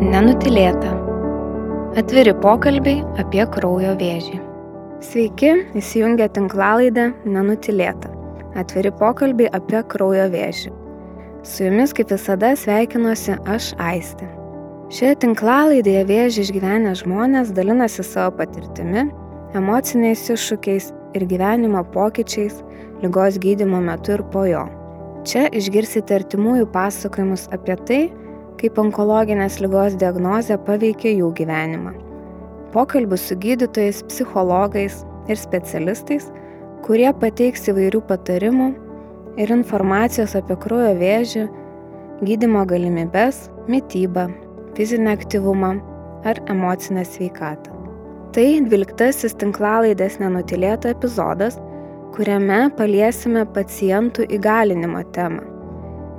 Nenutilėta. Atviri pokalbiai apie kraujo vėžį. Sveiki, įsijungia tinklalaidę Nenutilėta. Atviri pokalbiai apie kraujo vėžį. Su jumis kaip visada sveikinuosi aš Aistė. Šioje tinklalaidėje vėžį išgyvenę žmonės dalinasi savo patirtimi, emociniais iššūkiais ir gyvenimo pokyčiais lygos gydimo metu ir po jo. Čia išgirsite artimųjų pasakojimus apie tai, kaip onkologinės lygos diagnozė paveikia jų gyvenimą. Pokalbis su gydytojais, psichologais ir specialistais, kurie pateiks įvairių patarimų ir informacijos apie kraujo vėžį, gydimo galimybes, mytybą, fizinį aktyvumą ar emocinę sveikatą. Tai dvyliktasis tinklalaidės nenutilėta epizodas, kuriame paliesime pacientų įgalinimo temą.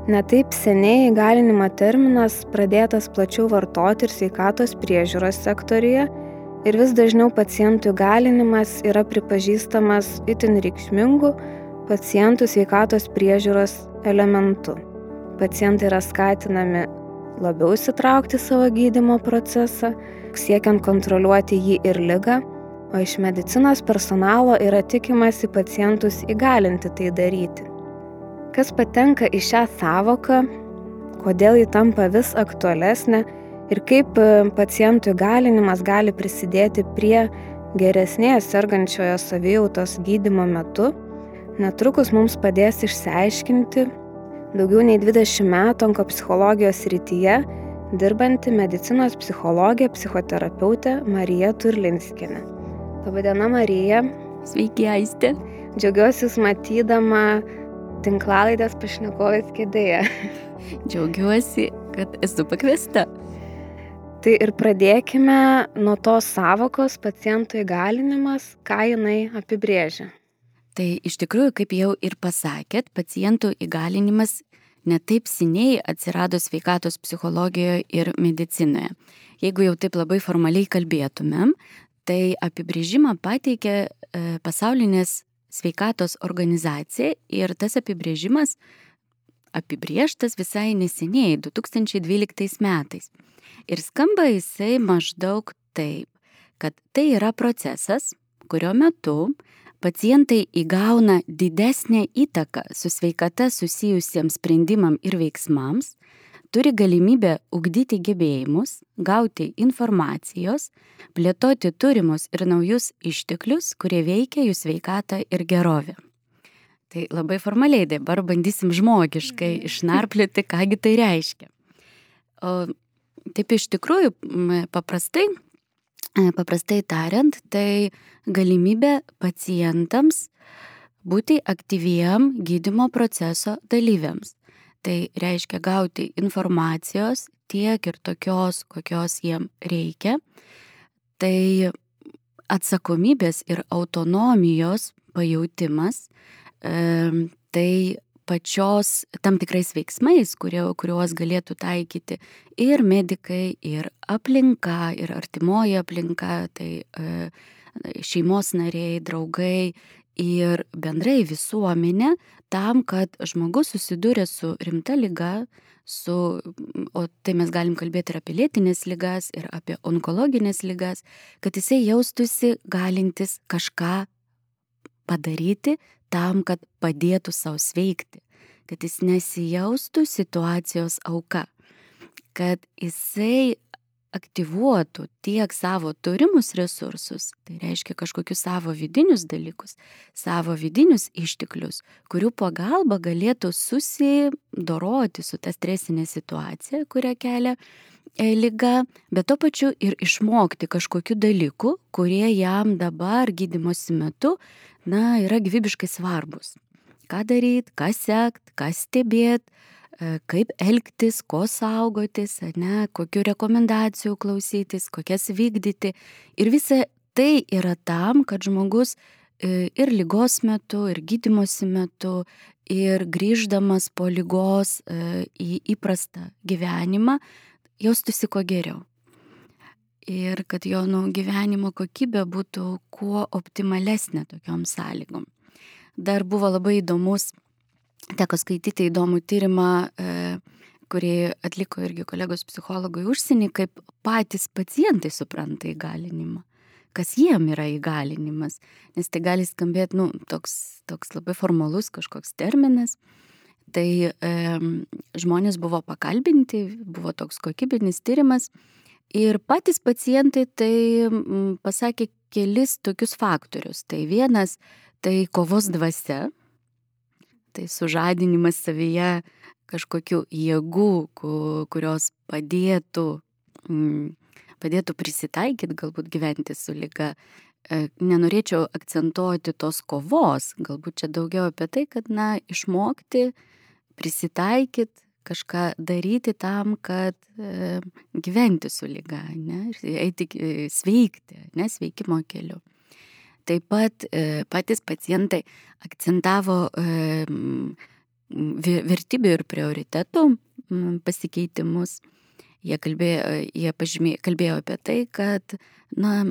Netaip seniai įgalinimo terminas pradėtas plačiau vartoti ir sveikatos priežiūros sektoriuje ir vis dažniau pacientų įgalinimas yra pripažįstamas itin reikšmingu pacientų sveikatos priežiūros elementu. Pacientai yra skatinami labiau įsitraukti savo gydimo procesą, siekiant kontroliuoti jį ir lygą, o iš medicinos personalo yra tikimasi pacientus įgalinti tai daryti. Kas patenka į šią savoką, kodėl ji tampa vis aktualesnė ir kaip e, pacientų įgalinimas gali prisidėti prie geresnės sergančiojo savijautos gydimo metu, netrukus mums padės išsiaiškinti daugiau nei 20 metų onkopsichologijos rytyje dirbanti medicinos psichologė, psichoterapeutė Marija Turlinskinė. Labadiena, Marija. Sveiki, Aistė. Džiaugiuosi Jūs matydama tinklalaidės pašnekovės kėdėje. Džiaugiuosi, kad esu pakviesta. Tai ir pradėkime nuo tos savokos pacientų įgalinimas, ką jinai apibrėžia. Tai iš tikrųjų, kaip jau ir pasakėt, pacientų įgalinimas netaip seniai atsirado sveikatos psichologijoje ir medicinoje. Jeigu jau taip labai formaliai kalbėtumėm, tai apibrėžimą pateikė e, pasaulinės sveikatos organizacija ir tas apibrėžimas apibrieštas visai neseniai, 2012 metais. Ir skamba jisai maždaug taip, kad tai yra procesas, kurio metu pacientai įgauna didesnę įtaką su sveikata susijusiems sprendimam ir veiksmams, turi galimybę ugdyti gebėjimus, gauti informacijos, plėtoti turimus ir naujus išteklius, kurie veikia jų sveikatą ir gerovę. Tai labai formaliai dabar bandysim žmogiškai mhm. išnarplioti, kągi tai reiškia. O taip iš tikrųjų paprastai, e, paprastai tariant, tai galimybė pacientams būti aktyviem gydimo proceso dalyviams. Tai reiškia gauti informacijos tiek ir tokios, kokios jiem reikia. Tai atsakomybės ir autonomijos pajūtimas, e, tai pačios tam tikrais veiksmais, kurie, kuriuos galėtų taikyti ir medikai, ir aplinka, ir artimoji aplinka, tai e, šeimos nariai, draugai ir bendrai visuomenė tam, kad žmogus susidūrė su rimta lyga, su, o tai mes galim kalbėti ir apie lėtinės lygas, ir apie onkologinės lygas, kad jisai jaustųsi galintis kažką padaryti tam, kad padėtų savo sveikti, kad jis nesijaustų situacijos auka, kad jisai aktyvuotų tiek savo turimus resursus, tai reiškia kažkokius savo vidinius dalykus, savo vidinius išteklius, kurių pagalba galėtų susidoroti su ta stresinė situacija, kurią kelia e, lyga, bet to pačiu ir išmokti kažkokiu dalyku, kurie jam dabar gydimosi metu, na, yra gyvybiškai svarbus. Ką daryti, ką sekti, ką stebėti kaip elgtis, ko saugotis, ne, kokiu rekomendacijų klausytis, kokias vykdyti. Ir visa tai yra tam, kad žmogus e, ir lygos metu, ir gydimosi metu, ir grįždamas po lygos e, į įprastą gyvenimą, jaustųsi kuo geriau. Ir kad jo nu, gyvenimo kokybė būtų kuo optimalesnė tokiom sąlygom. Dar buvo labai įdomus teko skaityti įdomų tyrimą, e, kurį atliko irgi kolegos psichologai užsienį, kaip patys pacientai supranta įgalinimą kas jiem yra įgalinimas, nes tai gali skambėti, nu, toks, toks labai formalus kažkoks terminas. Tai e, žmonės buvo pakalbinti, buvo toks kokybinis tyrimas ir patys pacientai tai pasakė kelis tokius faktorius. Tai vienas, tai kovos dvasia, tai sužadinimas savyje kažkokių jėgų, kurios padėtų mm, padėtų prisitaikyti, galbūt gyventi su lyga. E, nenorėčiau akcentuoti tos kovos, galbūt čia daugiau apie tai, kad, na, išmokti, prisitaikyti, kažką daryti tam, kad e, gyventi su lyga, ne, eiti sveikti, nesveikimo keliu. Taip pat e, patys pacientai akcentavo e, vertybių ir prioritetų pasikeitimus. Jie, kalbėjo, jie pažymė, kalbėjo apie tai, kad na,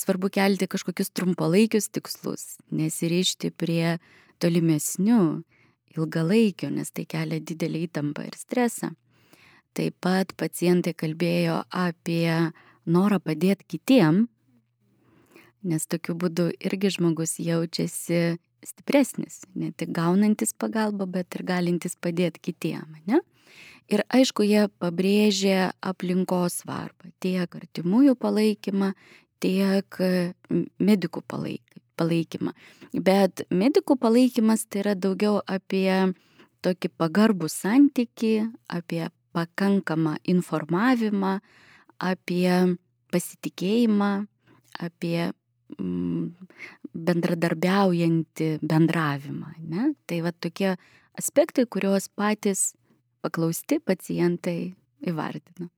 svarbu kelti kažkokius trumpalaikius tikslus, nesirišti prie tolimesnių, ilgalaikių, nes tai kelia didelį įtampą ir stresą. Taip pat pacientai kalbėjo apie norą padėti kitiem, nes tokiu būdu irgi žmogus jaučiasi stipresnis, ne tik gaunantis pagalbą, bet ir galintis padėti kitiem. Ne? Ir aišku, jie pabrėžė aplinkos svarbą, tiek artimųjų palaikymą, tiek medikų palaikymą. Bet medikų palaikymas tai yra daugiau apie tokį pagarbų santyki, apie pakankamą informavimą, apie pasitikėjimą, apie bendradarbiaujantį bendravimą. Ne? Tai va tokie aspektai, kuriuos patys paklausti pacientai įvardino.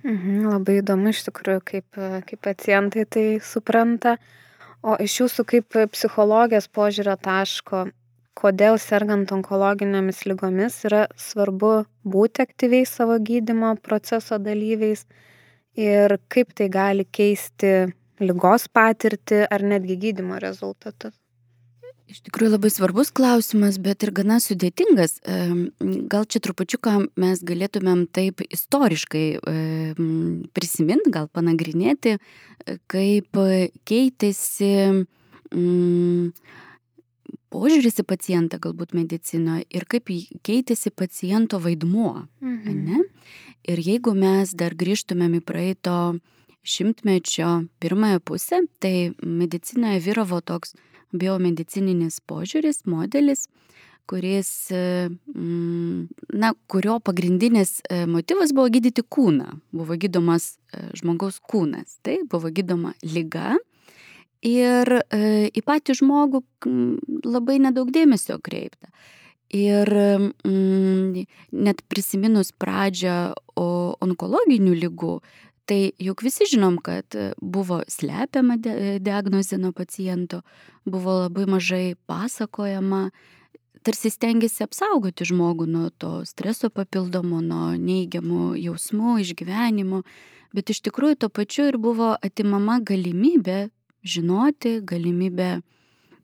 Mhm, labai įdomu iš tikrųjų, kaip, kaip pacientai tai supranta. O iš jūsų kaip psichologijos požiūrio taško, kodėl sergant onkologinėmis lygomis yra svarbu būti aktyviai savo gydimo proceso dalyviais ir kaip tai gali keisti lygos patirtį ar netgi gydimo rezultatus? Iš tikrųjų labai svarbus klausimas, bet ir gana sudėtingas. Gal čia trupučiuką mes galėtumėm taip istoriškai prisiminti, gal panagrinėti, kaip keitėsi požiūris į pacientą galbūt medicinoje ir kaip keitėsi paciento vaidmuo. Mhm. Ne? Ir jeigu mes dar grįžtumėm į praeito šimtmečio pirmąją pusę, tai medicinoje vyravo toks biomedicininis požiūris, modelis, kuris, mm, na, kurio pagrindinis e, motyvas buvo gydyti kūną, buvo gydomas e, žmogaus kūnas, tai buvo gydoma lyga ir e, į patį žmogų labai nedaug dėmesio kreipta. Ir mm, net prisiminus pradžią onkologinių lygų, Tai juk visi žinom, kad buvo slepiama diagnozė nuo paciento, buvo labai mažai pasakojama, tarsi stengiasi apsaugoti žmogų nuo to streso papildomo, nuo neigiamų jausmų, išgyvenimų, bet iš tikrųjų tuo pačiu ir buvo atimama galimybė žinoti, galimybė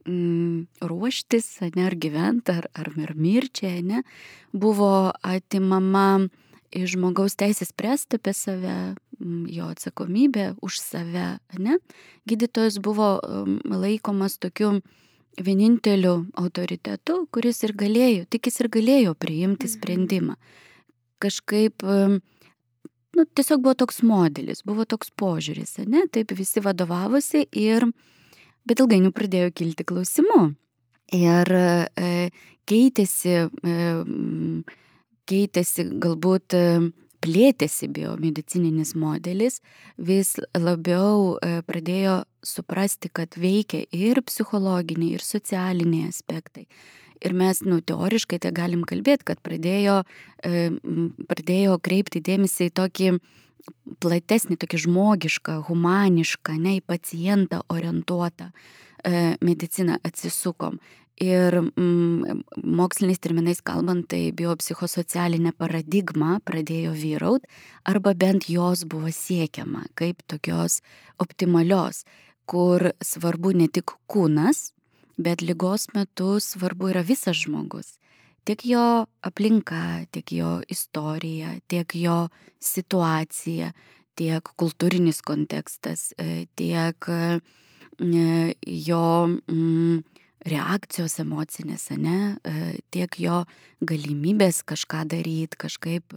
mm, ruoštis, ne, ar gyventi, ar, ar mirčiai, ne, buvo atimama iš žmogaus teisės spręsti apie save, jo atsakomybė už save, ne? Gydytojas buvo laikomas tokiu vieninteliu autoritetu, kuris ir galėjo, tik jis ir galėjo priimti mhm. sprendimą. Kažkaip, nu, tiesiog buvo toks modelis, buvo toks požiūris, ne? Taip visi vadovavosi ir, bet ilgainiui pradėjo kilti klausimų. Ir e, keitėsi, e, keitėsi galbūt e, plėtėsi biomedicininis modelis, vis labiau e, pradėjo suprasti, kad veikia ir psichologiniai, ir socialiniai aspektai. Ir mes, nu, teoriškai tai galim kalbėti, kad pradėjo, e, pradėjo kreipti dėmesį į tokį platesnį, tokį žmogišką, humanišką, ne į pacientą orientuotą mediciną atsisukom. Ir mm, moksliniais terminais kalbant, tai biopsichosocialinė paradigma pradėjo vyraut, arba bent jos buvo siekiama kaip tokios optimalios, kur svarbu ne tik kūnas, bet lygos metu svarbu yra visas žmogus. tiek jo aplinka, tiek jo istorija, tiek jo situacija, tiek kultūrinis kontekstas, tiek jo mm, reakcijos emocinės, ne, tiek jo galimybės kažką daryti, kažkaip,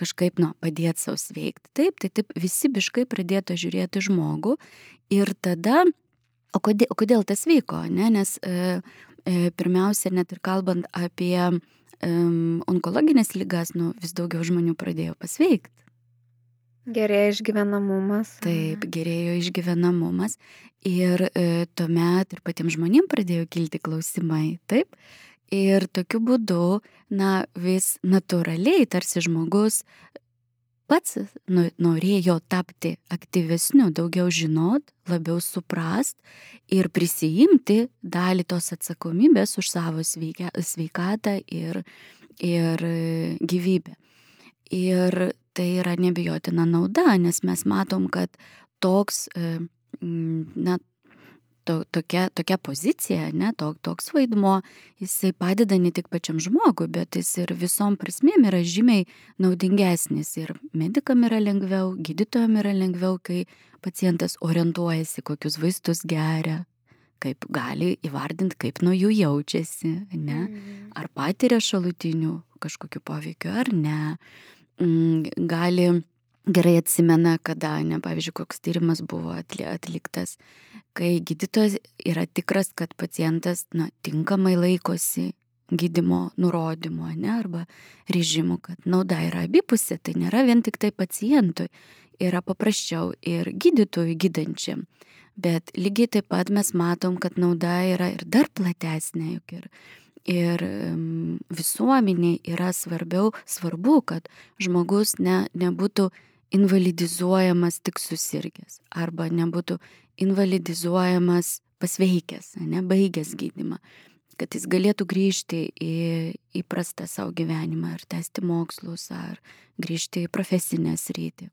kažkaip nu, padėti savo sveikti. Taip, tai taip visi biškai pradėtų žiūrėti žmogų ir tada, o kodėl, o kodėl tas vyko, ne, nes e, e, pirmiausia, net ir kalbant apie e, onkologinės lygas, nu, vis daugiau žmonių pradėjo pasveikti. Gerėjo išgyvenamumas. Taip, gerėjo išgyvenamumas. Ir e, tuomet ir patiems žmonėm pradėjo kilti klausimai. Taip. Ir tokiu būdu, na, vis natūraliai tarsi žmogus pats nu, norėjo tapti aktyvesniu, daugiau žinot, labiau suprast ir prisijimti dalį tos atsakomybės už savo sveikatą ir, ir gyvybę. Ir tai yra nebijotina nauda, nes mes matom, kad toks, e, na, to, tokia, tokia pozicija, ne, to, toks vaidmo, jisai padeda ne tik pačiam žmogui, bet jis ir visom prasmėm yra žymiai naudingesnis. Ir medikam yra lengviau, gydytojam yra lengviau, kai pacientas orientuojasi, kokius vaistus geria, kaip gali įvardinti, kaip nuo jų jaučiasi, ne, mhm. ar patiria šalutinių kažkokių poveikių ar ne Mm, gali gerai atsimena, kada, ne, pavyzdžiui, koks tyrimas buvo atliktas, kai gydytojas yra tikras, kad pacientas na, tinkamai laikosi gydimo nurodymo, ne, arba režimų, kad nauda yra abipusė, tai nėra vien tik tai pacientui, yra paprasčiau ir gydytojui gydančiam. Bet lygiai taip pat mes matom, kad nauda yra ir dar platesnė, juk ir Ir visuomeniai yra svarbiau, svarbu, kad žmogus ne, nebūtų invalidizuojamas tik susirgęs arba nebūtų invalidizuojamas pasveikęs, nebaigęs gydimą, kad jis galėtų grįžti į įprastą savo gyvenimą ar tęsti mokslus ar grįžti į profesinę sritį.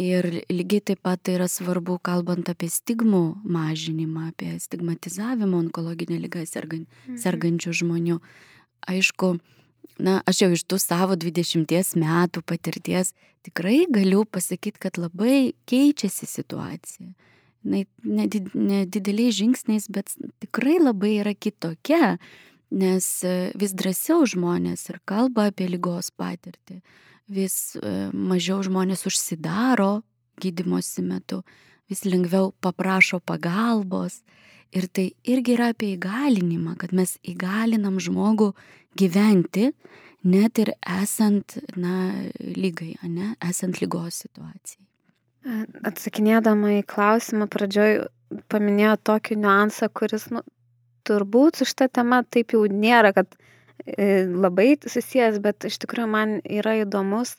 Ir lygiai taip pat tai yra svarbu, kalbant apie stigmų mažinimą, apie stigmatizavimą onkologinę lygą sergan, mhm. sergančių žmonių. Aišku, na, aš jau iš tų savo 20 metų patirties tikrai galiu pasakyti, kad labai keičiasi situacija. Na, nedideliais žingsniais, bet tikrai labai yra kitokia, nes vis drąsiau žmonės ir kalba apie lygos patirtį vis e, mažiau žmonės užsidaro gydimosi metu, vis lengviau paprašo pagalbos. Ir tai irgi yra apie įgalinimą, kad mes įgalinam žmogų gyventi, net ir esant, na, lygai, ne, esant lygos situacijai. Atsakinėdama į klausimą pradžioj paminėjo tokį niuansą, kuris, nu, turbūt su šitą temą taip jau nėra, kad E, labai susijęs, bet iš tikrųjų man yra įdomus.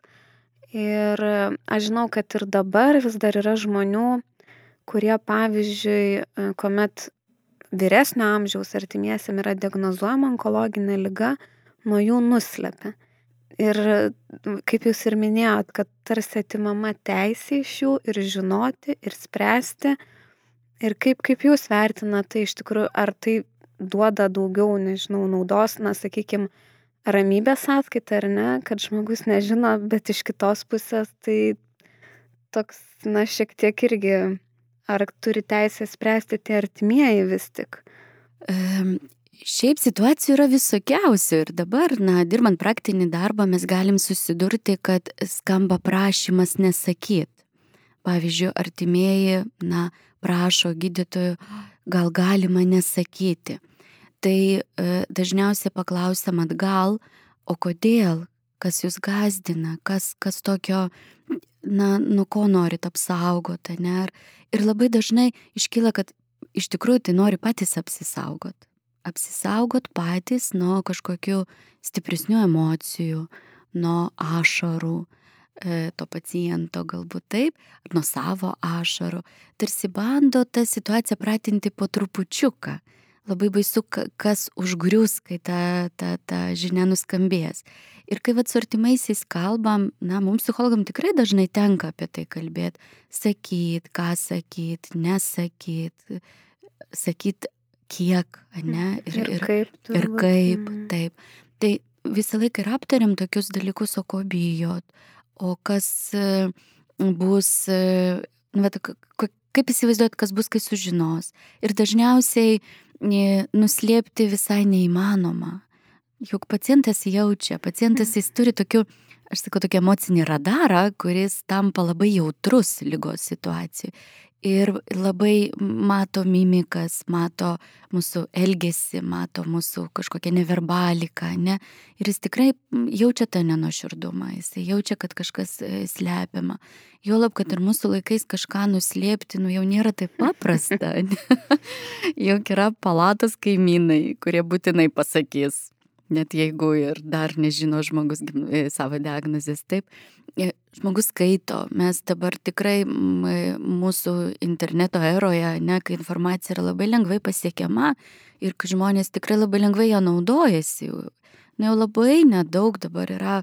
Ir aš žinau, kad ir dabar vis dar yra žmonių, kurie, pavyzdžiui, e, kuomet vyresnio amžiaus artimiesiam yra diagnozuojama onkologinė lyga, nuo jų nuslepia. Ir kaip jūs ir minėjot, kad tarsi atimama teisė iš jų ir žinoti, ir spręsti. Ir kaip, kaip jūs vertinate tai iš tikrųjų, ar tai duoda daugiau, nežinau, naudos, na, sakykime, ramybės sąskaita ar ne, kad žmogus nežino, bet iš kitos pusės tai toks, na, šiek tiek irgi, ar turi teisę spręsti tie artimieji vis tik. Um. Šiaip situacijų yra visokiausių ir dabar, na, dirbant praktinį darbą, mes galim susidurti, kad skamba prašymas nesakyti. Pavyzdžiui, artimieji, na, prašo gydytojų, gal galima nesakyti tai e, dažniausiai paklausiam atgal, o kodėl, kas jūs gazdina, kas, kas tokio, na, nuo ko norit apsaugoti, ne? Ir labai dažnai iškyla, kad iš tikrųjų tai nori patys apsisaugot. Apsisaugot patys nuo kažkokių stipresnių emocijų, nuo ašarų, e, to paciento galbūt taip, nuo savo ašarų. Tarsi bando tą situaciją pratinti po trupučiuką labai baisu, kas užgrius, kai ta, ta, ta žinia nuskambės. Ir kai vad su artimaisiais kalbam, na, mums psichologam tikrai dažnai tenka apie tai kalbėti, sakyt, ką sakyt, nesakyt, sakyt kiek, ne, ir, ir kaip. Ir kaip, mm. taip. Tai visą laiką ir aptariam tokius dalykus, o ko bijot, o kas e, bus, e, nu, bet, kaip įsivaizduot, kas bus, kai sužinos. Ir dažniausiai nuslėpti visai neįmanoma. Juk pacientas jaučia, pacientas jis turi tokių, aš sakau, tokį emocinį radarą, kuris tampa labai jautrus lygos situacijų ir labai mato mimikas, mato mūsų elgesį, mato mūsų kažkokią neverbaliką, ne? Ir jis tikrai jaučia tą nenoširdumą, jis jaučia, kad kažkas e, slepiama. Juolab, kad ir mūsų laikais kažką nuslėpti, nu jau nėra taip paprasta. Juk yra palatos kaimynai, kurie būtinai pasakys, net jeigu ir dar nežino žmogus e, savo diagnozės, taip, e, žmogus skaito, mes dabar tikrai e, mūsų interneto eroje, ne, kai informacija yra labai lengvai pasiekiama ir kai žmonės tikrai labai lengvai ją naudojasi, ne jau labai nedaug dabar yra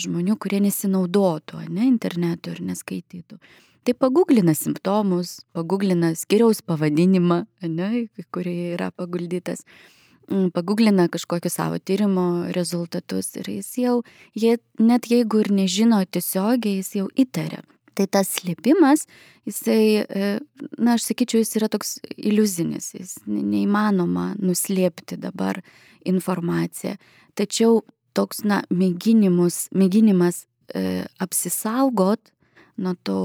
žmonių, kurie nesinaudotų, ne, internetu ir neskaitytų. Tai pagūglina simptomus, pagūglina skiriaus pavadinimą, ne, kurį yra paguldytas. Pagūglina kažkokius savo tyrimo rezultatus ir jis jau, jie, net jeigu ir nežino tiesiogiai, jis jau įtaria. Tai tas slėpimas, jisai, e, na, aš sakyčiau, jis yra toks iliuzinis, jis neįmanoma nuslėpti dabar informaciją. Tačiau toks, na, mėginimus, mėginimas e, apsisaugot nuo tų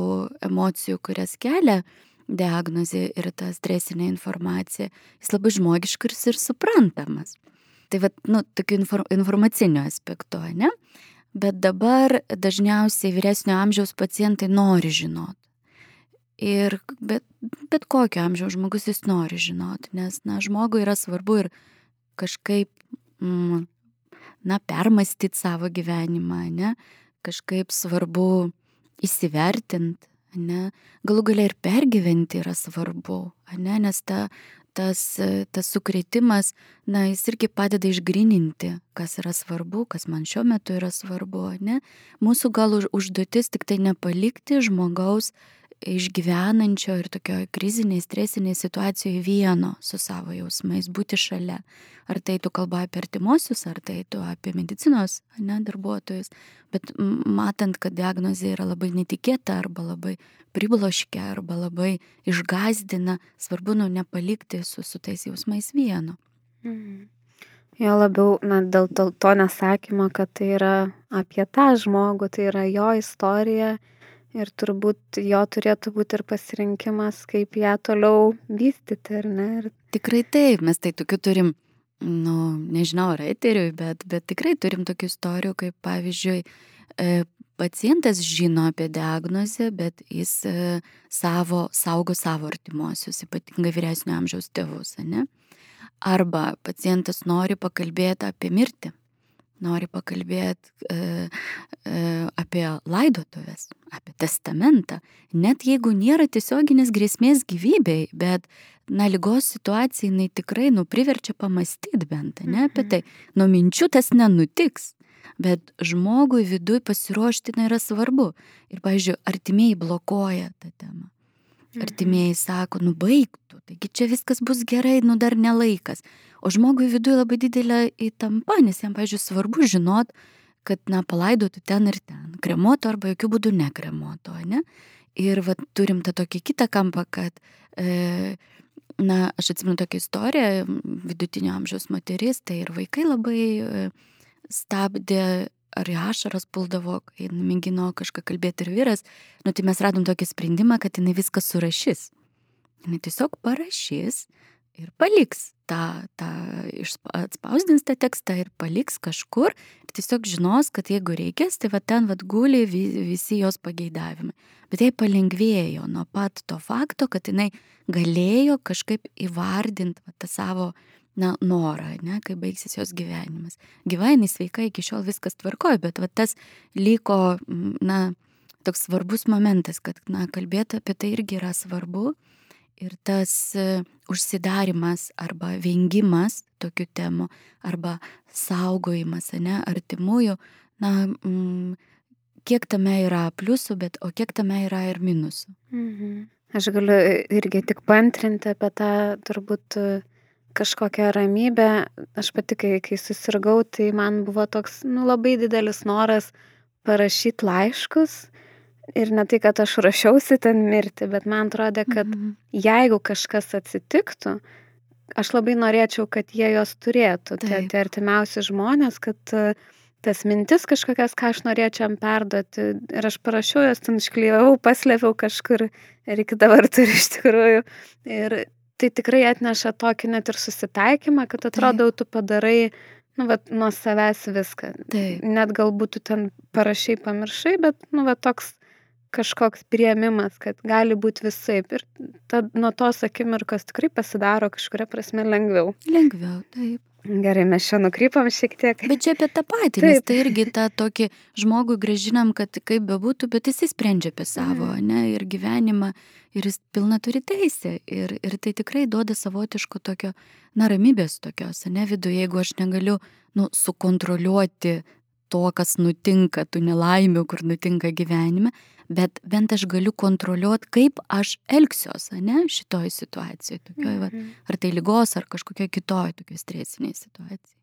emocijų, kurias kelia diagnozė ir ta stresinė informacija, jis labai žmogiškas ir suprantamas. Tai vad, nu, tokiu informaciniu aspektu, ne? Bet dabar dažniausiai vyresnio amžiaus pacientai nori žinoti. Ir bet, bet kokio amžiaus žmogus jis nori žinoti, nes, na, žmogui yra svarbu ir kažkaip, mm, na, permastyti savo gyvenimą, ne? Kažkaip svarbu įsivertinti, ne, galų galia ir pergyventi yra svarbu, ne, nes ta, tas, tas sukretimas, na, jis irgi padeda išgrininti, kas yra svarbu, kas man šiuo metu yra svarbu, ne. Mūsų gal užduotis tik tai nepalikti žmogaus išgyvenančio ir tokio kriziniai, stresiniai situacijoje vieno su savo jausmais, būti šalia. Ar tai tu kalba apie artimuosius, ar tai tu apie medicinos ne, darbuotojus. Bet matant, kad diagnozė yra labai netikėta arba labai pribloškia arba labai išgazdina, svarbu nu nepalikti su, su tais jausmais vieno. Mhm. Jo labiau, na, dėl to, to nesakymo, kad tai yra apie tą žmogų, tai yra jo istorija ir turbūt jo turėtų būti ir pasirinkimas, kaip ją toliau vystyti, ar ne? Ir... Tikrai taip, mes tai tokių turim, nu, nežinau, ar eteriui, bet, bet tikrai turim tokių istorijų, kaip pavyzdžiui, e, pacientas žino apie diagnozę, bet jis e, savo, saugo savo artimuosius, ypatingai vyresnio amžiaus tėvus, ne? Arba pacientas nori pakalbėti apie mirtį nori pakalbėti e, e, apie laidotuvės, apie testamentą, net jeigu nėra tiesioginės grėsmės gyvybei, bet, na, lygos situacija jinai tikrai, nu, priverčia pamastyti bent, ne apie mhm. tai. Nuo minčių tas nenutiks, bet žmogui viduje pasiruošti na, yra svarbu. Ir, pavyzdžiui, artimieji blokuoja tą temą. Mhm. Artimieji sako, nu baigtų, taigi čia viskas bus gerai, nu dar nelaikas. O žmogui viduje labai didelė įtampa, nes jam, pažiūrėjau, svarbu žinot, kad, na, palaidotų ten ir ten, kremuotų arba jokių būdų nekremuotų, ne? Ir va, turim tą tokį kitą kampą, kad, e, na, aš atsimenu tokią istoriją, vidutinio amžiaus moteris, tai ir vaikai labai e, stabdė ar į ašaras puldavo, kai mėgino kažką kalbėti ir vyras, nu tai mes radom tokį sprendimą, kad jinai viską surašys. Jinai tiesiog parašys ir paliks tą, tą atspausdins tą tekstą ir paliks kažkur ir tiesiog žinos, kad jeigu reikės, tai va ten va guli visi jos pageidavimai. Bet jai palengvėjo nuo pat to fakto, kad jinai galėjo kažkaip įvardinti va, tą savo na, norą, ne, kai baigsis jos gyvenimas. Gyvenai sveika, iki šiol viskas tvarkoja, bet va, tas liko, na, toks svarbus momentas, kad, na, kalbėti apie tai irgi yra svarbu. Ir tas e, užsidarimas arba vengimas tokių temų, arba saugojimas, ne, artimųjų, na, mm, kiek tame yra pliusų, bet o kiek tame yra ir minusų. Mhm. Aš galiu irgi tik pantrinti apie tą turbūt kažkokia ramybė. Aš pati, kai, kai susirgau, tai man buvo toks nu, labai didelis noras parašyti laiškus. Ir ne tai, kad aš rašiausi ten mirti, bet man atrodė, kad mhm. jeigu kažkas atsitiktų, aš labai norėčiau, kad jie jos turėtų, tie, tie artimiausi žmonės, kad uh, tas mintis kažkokias, ką aš norėčiau jam perduoti. Ir aš parašiau jas, ten išklyvau, paslėpiau kažkur ir iki dabar turiu iš tikrųjų. Ir tai tikrai atneša tokį net ir susitaikymą, kad atrodo, tu padarai, nu, va, nuo savęs viską. Taip. Net galbūt tu ten parašiai, pamiršai, bet, nu, va, toks kažkoks prieimimas, kad gali būti visaip. Ir tad nuo tos akimirkos tikrai pasidaro kažkuria prasme lengviau. Lengviau, taip. Gerai, mes čia nukrypam šiek tiek. Bet čia apie tą patį, Taip. nes tai irgi tą tokį žmogų gražinam, kad kaip bebūtų, bet jisai sprendžia apie savo, mm. ne, ir gyvenimą, ir jis pilna turi teisę. Ir, ir tai tikrai duoda savotiško tokio, na, ramybės tokios, ne, viduje, jeigu aš negaliu, nu, sukontroliuoti to, kas nutinka, tų nelaimių, kur nutinka gyvenime, bet bent aš galiu kontroliuoti, kaip aš elgsiuosi, ne, šitoj situacijoje, tokioj, va, mhm. ar tai lygos, ar kažkokioj kitoj tokioj stresiniai situacijai.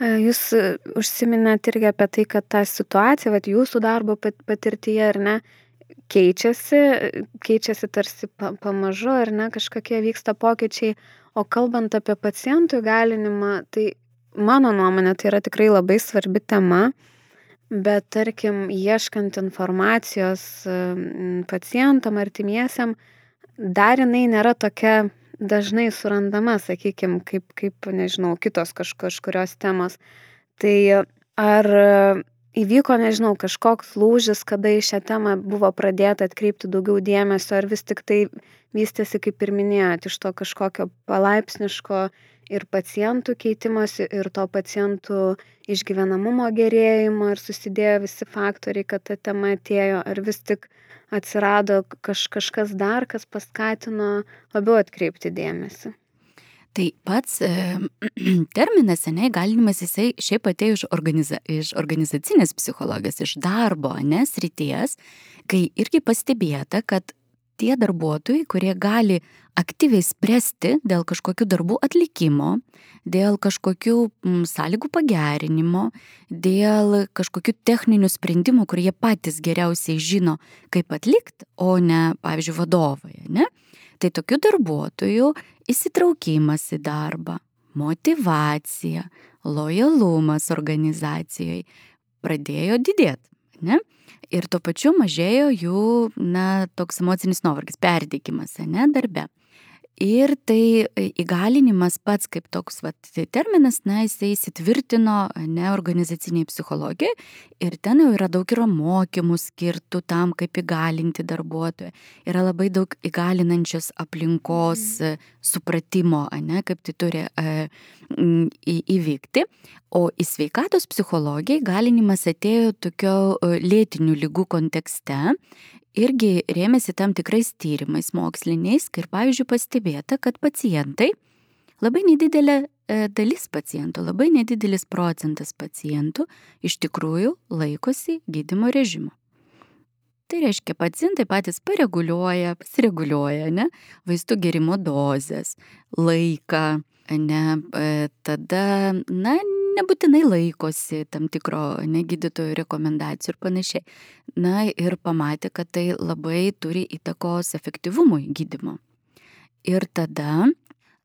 Jūs e, užsiminėt irgi apie tai, kad ta situacija, va, jūsų darbo patirtyje, ar ne, keičiasi, keičiasi tarsi pamažu, ar ne, kažkokie vyksta pokyčiai, o kalbant apie pacientų įgalinimą, tai mano nuomonė tai yra tikrai labai svarbi tema bet tarkim ieškant informacijos pacientam artimiesiem dar jinai nėra tokia dažnai surandama sakykim kaip kaip nežinau kitos kaž kažkurios temos. Tai ar įvyko nežinau kažkoks lūžis kada į šią temą buvo pradėta atkreipti daugiau dėmesio ar vis tiktai vystėsi kaip ir minėjot iš to kažkokio palaipsniško ir pacientų keitimosi, ir to pacientų išgyvenamumo gerėjimo, ir susidėjo visi faktoriai, kad ta tema atėjo, ar vis tik atsirado kaž, kažkas dar, kas paskatino labiau atkreipti dėmesį. Tai pats e, terminas seniai galinimas jisai šiaip atėjo iš, organiza, iš organizacinės psichologijos, iš darbo, nes ryties, kai irgi pastebėta, kad tie darbuotojai, kurie gali aktyviai spręsti dėl kažkokių darbų atlikimo, dėl kažkokių mm, sąlygų pagerinimo, dėl kažkokių techninių sprendimų, kurie jie patys geriausiai žino, kaip atlikti, o ne, pavyzdžiui, vadovai. Ne? Tai tokių darbuotojų įsitraukimas į darbą, motivacija, lojalumas organizacijai pradėjo didėti. Ne? Ir tuo pačiu mažėjo jų, na, toks emocinis nuovargis, perdėgymas, ne, darbe. Ir tai e, įgalinimas pats kaip toks vat, terminas, na, jisai įsitvirtino ne organizaciniai psichologijai ir ten jau yra daug yra mokymų skirtų tam, kaip įgalinti darbuotoją. Yra labai daug įgalinančios aplinkos mm. supratimo, ne, kaip tai turi e, įvykti. O į sveikatos psichologiją įgalinimas atėjo tokio e, lėtinių lygų kontekste irgi rėmėsi tam tikrais tyrimais moksliniais, ir pavyzdžiui pastebėta, kad pacientai, labai nedidelė e, dalis pacientų, labai nedidelis procentas pacientų iš tikrųjų laikosi gydimo režimo. Tai reiškia, pacientai patys pareguliuoja, pasireguliuoja, ne, vaistų gerimo dozes, laiką, ne, e, tada, na, nebūtinai laikosi tam tikro negydytojų rekomendacijų ir panašiai. Na ir pamatė, kad tai labai turi įtakos efektyvumui gydimo. Ir tada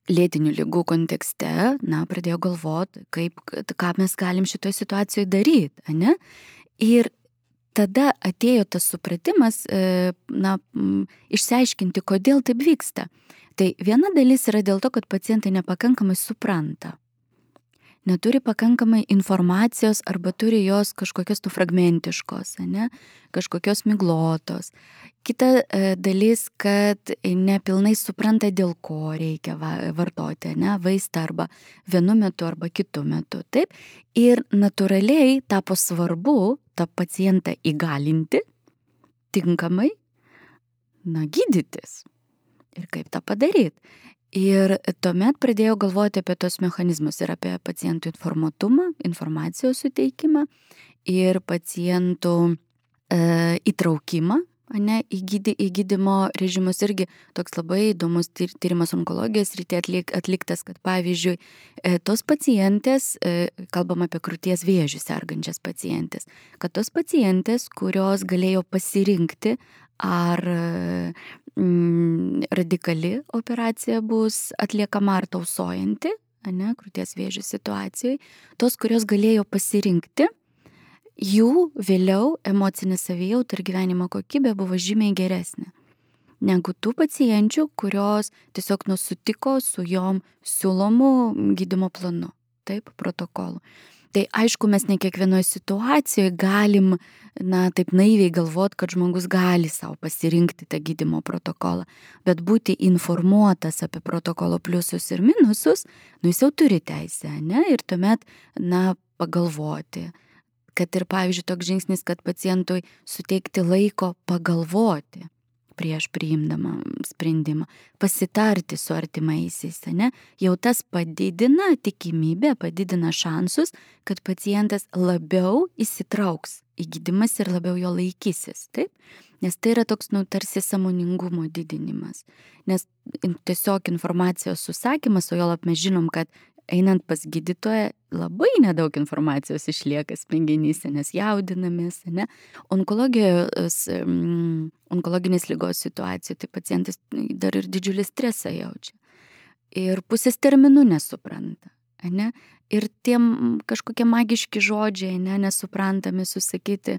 lėtinių lygų kontekste, na, pradėjo galvoti, kaip, ką mes galim šitoje situacijoje daryti, ne? Ir tada atėjo tas supratimas, e, na, išsiaiškinti, kodėl taip vyksta. Tai viena dalis yra dėl to, kad pacientai nepakankamai supranta neturi pakankamai informacijos arba turi jos kažkokios tu fragmentiškos, ne, kažkokios miglotos. Kita e, dalis, kad nepilnai supranta, dėl ko reikia va, vartoti, ne, vaistą arba vienu metu arba kitu metu. Taip. Ir natūraliai tapo svarbu tą pacientą įgalinti tinkamai, na, gydytis. Ir kaip tą padaryti. Ir tuomet pradėjau galvoti apie tos mechanizmus ir apie pacientų informatumą, informacijos suteikimą ir pacientų e, įtraukimą ne, į, gydy, į gydymo režimus. Irgi toks labai įdomus tyrimas onkologijos rytė atlik, atliktas, kad pavyzdžiui, e, tos pacientės, e, kalbam apie krūties vėžių sergančias pacientės, kad tos pacientės, kurios galėjo pasirinkti, ar mm, radikali operacija bus atliekama ar tausojanti, ne, krūties vėžių situacijai, tos, kurios galėjo pasirinkti, jų vėliau emocinė savijauta ir gyvenimo kokybė buvo žymiai geresnė negu tų pacienčių, kurios tiesiog nusutiko su jom siūlomu gydimo planu, taip, protokolu. Tai aišku, mes ne kiekvienoje situacijoje galim, na, taip naiviai galvot, kad žmogus gali savo pasirinkti tą gydimo protokolą, bet būti informuotas apie protokolo pliusus ir minusus, nu jis jau turi teisę, ne, ir tuomet, na, pagalvoti, kad ir, pavyzdžiui, toks žingsnis, kad pacientui suteikti laiko pagalvoti prieš priimdama sprendimą, pasitarti su artimaisiais, ne, jau tas padidina tikimybę, padidina šansus, kad pacientas labiau įsitrauks į gydimas ir labiau jo laikysis, taip? Nes tai yra toks, nu, tarsi samoningumo didinimas. Nes tiesiog informacijos susakymas, o jo lab mes žinom, kad einant pas gydytoją labai nedaug informacijos išlieka smegenyse, nes jaudinamės, ne? Onkologijos, mm, onkologinės lygos situacijoje tai pacientas dar ir didžiulį stresą jaučia. Ir pusės terminų nesupranta, ne? Ir tiem kažkokie magiški žodžiai, ne, nesuprantami susakyti,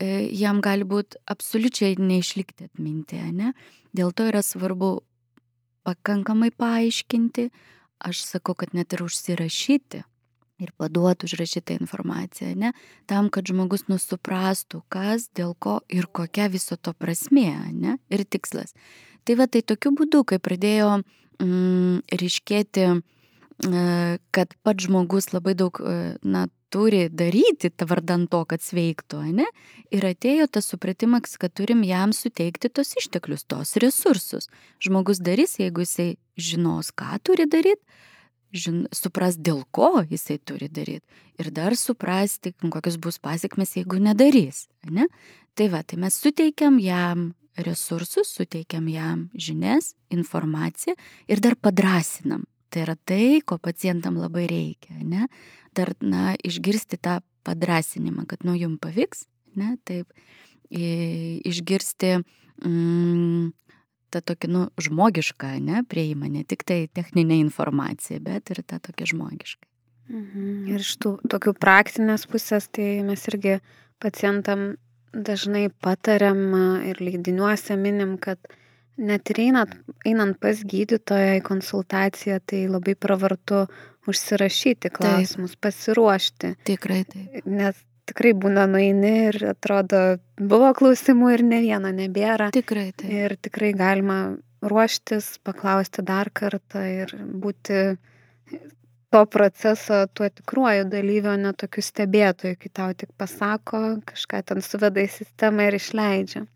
e, jam gali būti absoliučiai neišlikti atminti, ne? Dėl to yra svarbu pakankamai paaiškinti, aš sakau, kad net ir užsirašyti ir paduoti užrašytą informaciją, ne, tam, kad žmogus nusuprastų, kas, dėl ko ir kokia viso to prasmė, ne, ir tikslas. Tai va, tai tokiu būdu, kai pradėjo mm, ryškėti, e, kad pats žmogus labai daug, e, na, turi daryti vardan to, kad sveiktų, ne? Ir atėjo tas supratimas, kad turim jam suteikti tos išteklius, tos resursus. Žmogus darys, jeigu jisai žinos, ką turi daryti, žin, supras, dėl ko jisai turi daryti. Ir dar suprasti, kokios bus pasiekmes, jeigu nedarys. Ne? Tai va, tai mes suteikiam jam resursus, suteikiam jam žinias, informaciją ir dar padrasinam. Tai yra tai, ko pacientam labai reikia, ne? Dar, na, išgirsti tą padrasinimą, kad, nu, jums pavyks, ne, taip, išgirsti mm, tą tokį, nu, žmogišką, ne, prieimą, ne tik tai techninę informaciją, bet ir tą tokį žmogišką. Mhm. Ir iš tų tokių praktinės pusės, tai mes irgi pacientam dažnai patariam ir leidiniuose minim, kad Net ir einant, einant pas gydytoją į konsultaciją, tai labai pravartu užsirašyti klausimus, taip. pasiruošti. Tikrai taip. Nes tikrai būna nueini ir atrodo, buvo klausimų ir ne vieno nebėra. Tikrai taip. Ir tikrai galima ruoštis, paklausti dar kartą ir būti to proceso tuo tikruoju dalyviu, o ne tokiu stebėtoju, kai tau tik pasako, kažką ten suveda į sistemą ir išleidžia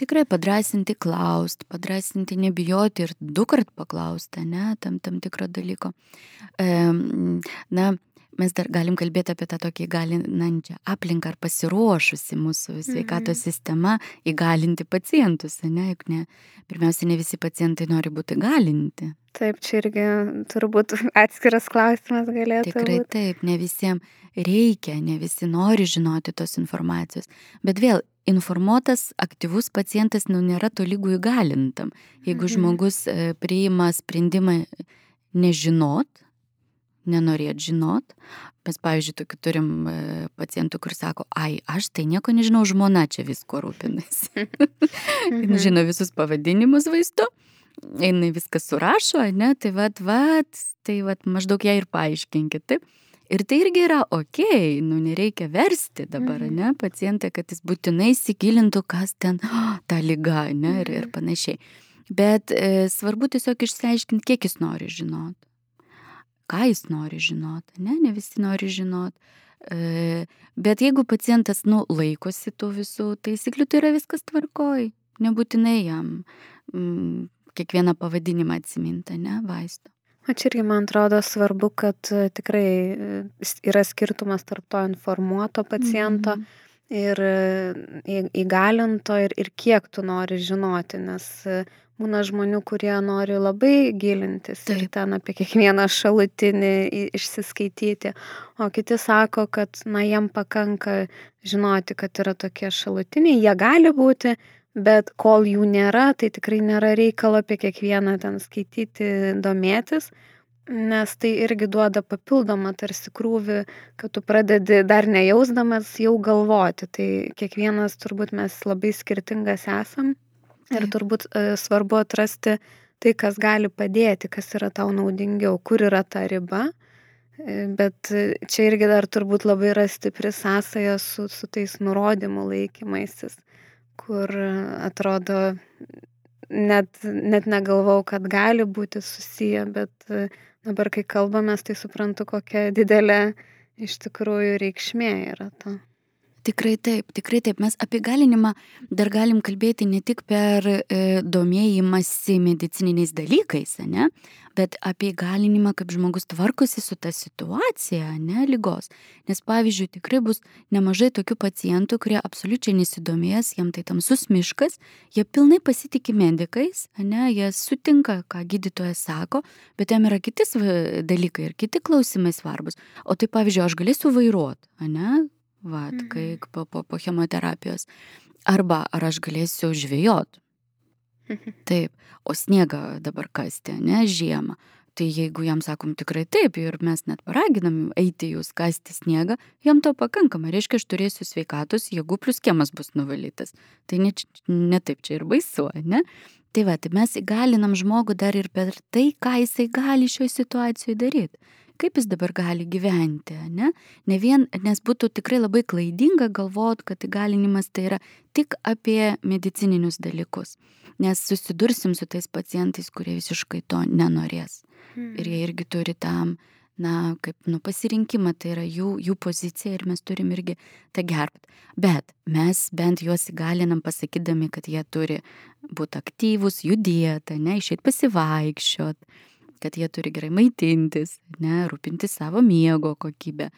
tikrai padrasinti klaust, padrasinti nebijoti ir du kart paklausti, ne, tam, tam tikro dalyko. E, na, mes dar galim kalbėti apie tą tokį įgalinančią aplinką ar pasiruošusi mūsų sveikatos mm. sistema įgalinti pacientus, ne, juk ne, pirmiausia, ne visi pacientai nori būti įgalinti. Taip, čia irgi turbūt atskiras klausimas galėtų Tikrai būti. taip, ne visiems reikia, ne visi nori žinoti tos informacijos. Bet vėl, informuotas, aktyvus pacientas nu, nėra tolygų įgalintam. Jeigu mhm. žmogus e, priima sprendimą nežinot, nenorėt žinot. Mes, pavyzdžiui, tokių turim e, pacientų, kur sako, ai, aš tai nieko nežinau, žmona čia visko rūpinasi. Mhm. žino visus pavadinimus vaistų, jinai viską surašo, ne, tai vad, vad, tai vad, maždaug ją ir paaiškinkit, taip. Ir tai irgi yra ok, nu nereikia versti dabar, mhm. ne, pacientą, kad jis būtinai įsigilintų, kas ten oh, ta lyga, ne, ir, ir mhm. panašiai. Bet e, svarbu tiesiog išsiaiškinti, kiek jis nori žinot. Ką jis nori žinot, ne, ne visi nori žinot. E, bet jeigu pacientas, nu, laikosi tų visų taisyklių, tai yra viskas tvarkoj. Nebūtinai jam mm, kiekvieną pavadinimą atsiminta, ne, vaisto. O čia irgi man atrodo svarbu, kad e, tikrai e, yra skirtumas tarp to informuoto paciento mm -hmm. ir įgalinto ir, ir kiek tu nori žinoti, nes būna žmonių, kurie nori labai gilintis Taip. ir ten apie kiekvieną šalutinį išsiskaityti, o kiti sako, kad, na, jiem pakanka žinoti, kad yra tokie šalutiniai, jie gali būti, bet kol jų nėra, tai tikrai nėra reikalo apie kiekvieną ten skaityti, domėtis, nes tai irgi duoda papildomą tarsi krūvį, kad tu pradedi dar nejausdamas jau galvoti. Tai kiekvienas turbūt mes labai skirtingas esam Ir turbūt e, svarbu atrasti tai, kas gali padėti, kas yra tau naudingiau, kur yra ta riba. E, bet čia irgi dar turbūt labai yra stipri sąsaja su, su tais nurodymų laikymaisis, kur atrodo net, net negalvau, kad gali būti susiję, bet e, dabar, kai kalbamės, tai suprantu, kokia didelė iš tikrųjų reikšmė yra to. Tikrai taip, tikrai taip. Mes apie galinimą dar galim kalbėti ne tik per e, domėjimąsi medicininiais dalykais, ne, bet apie galinimą, kaip žmogus tvarkosi su ta situacija, ne, lygos. Nes pavyzdžiui, tikrai bus nemažai tokių pacientų, kurie absoliučiai nesidomės, jam tai tamsus miškas, jie pilnai pasitikė medikais, ne, jie sutinka, ką gydytojas sako, bet jam yra kiti dalykai ir kiti klausimai svarbus. O tai pavyzdžiui, aš galėsiu vairuoti, ne, vat, mhm. kai po, po, po chemoterapijos. Arba ar aš galėsiu žvėjot. Mhm. Taip, o sniegą dabar kasti, ne, žiemą. Tai jeigu jam sakom tikrai taip ir mes net paraginam eiti jūs kasti sniegą, jam to pakankama. Reiškia, aš turėsiu sveikatos, jėgų plus kiemas bus nuvalytas. Tai ne, ne taip čia ir baisu, ne? Tai va, tai mes įgalinam žmogų dar ir per tai, ką jisai gali šioje situacijoje daryti kaip jis dabar gali gyventi, ne? Ne vien, nes būtų tikrai labai klaidinga galvoti, kad įgalinimas tai yra tik apie medicininius dalykus, nes susidursim su tais pacientais, kurie visiškai to nenorės. Hmm. Ir jie irgi turi tam, na, kaip, nu, pasirinkimą, tai yra jų, jų pozicija ir mes turim irgi tą gerbti. Bet mes bent juos įgalinam pasakydami, kad jie turi būti aktyvus, judėti, ne, išėti pasivaikščioti kad jie turi gerai maitintis, ne, rūpinti savo miego kokybę,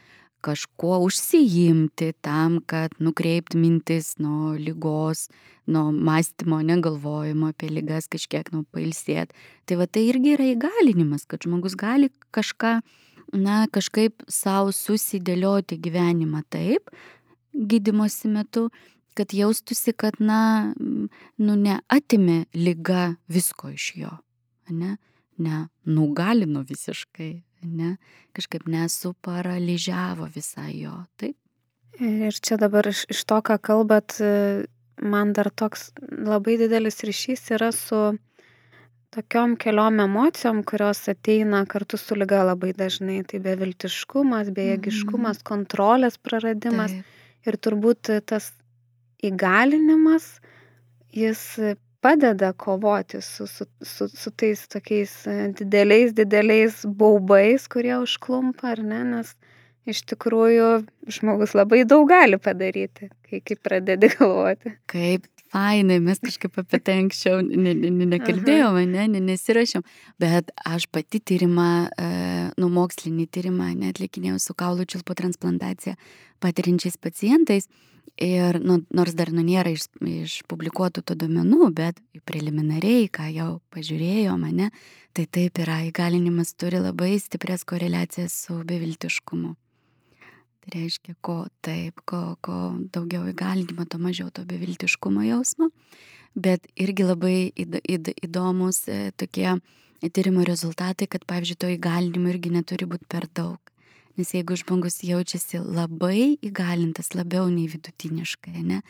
kažkuo užsijimti tam, kad nukreipti mintis nuo lygos, nuo mąstymo, negalvojimo apie lygas, kažkiek nuo pailsėti. Tai va tai irgi yra įgalinimas, kad žmogus gali kažką, na, kažkaip savo susidėlioti gyvenimą taip, gydimosi metu, kad jaustųsi, kad, na, nu, neatimė lyga visko iš jo. Ne? Nenugalino visiškai, ne, kažkaip nesuparalyžiavo visai jo, taip. Ir čia dabar iš, iš to, ką kalbat, man dar toks labai didelis ryšys yra su tokiom keliom emocijom, kurios ateina kartu su lyga labai dažnai. Tai beviltiškumas, bejėgiškumas, mm. kontrolės praradimas. Taip. Ir turbūt tas įgalinimas, jis padeda kovoti su, su, su, su tais tokiais e, dideliais, dideliais baubais, kurie užklumpa, ar ne, nes iš tikrųjų žmogus labai daug gali padaryti, kai, kai pradedi galvoti. Kaip fainai, mes kažkaip apie tai anksčiau ne, ne, ne, nekalbėjome, ne, ne, nesirašėm, bet aš pati tyrimą, e, nu mokslinį tyrimą netlikinėjau su kaulų čiulpo transplantacija patirinčiais pacientais. Ir nu, nors dar nu, nėra iš, išpublikuotų to domenų, bet preliminariai, ką jau pažiūrėjo mane, tai taip yra, įgalinimas turi labai stiprias koreliacijas su beviltiškumu. Tai reiškia, ko taip, ko, ko daugiau įgalinimo, to mažiau to beviltiškumo jausmo. Bet irgi labai įd, įd, įdomus e, tokie tyrimo rezultatai, kad pavyzdžiui, to įgalinimo irgi neturi būti per daug. Nes jeigu žmogus jaučiasi labai įgalintas, labiau nei vidutiniškai, ne,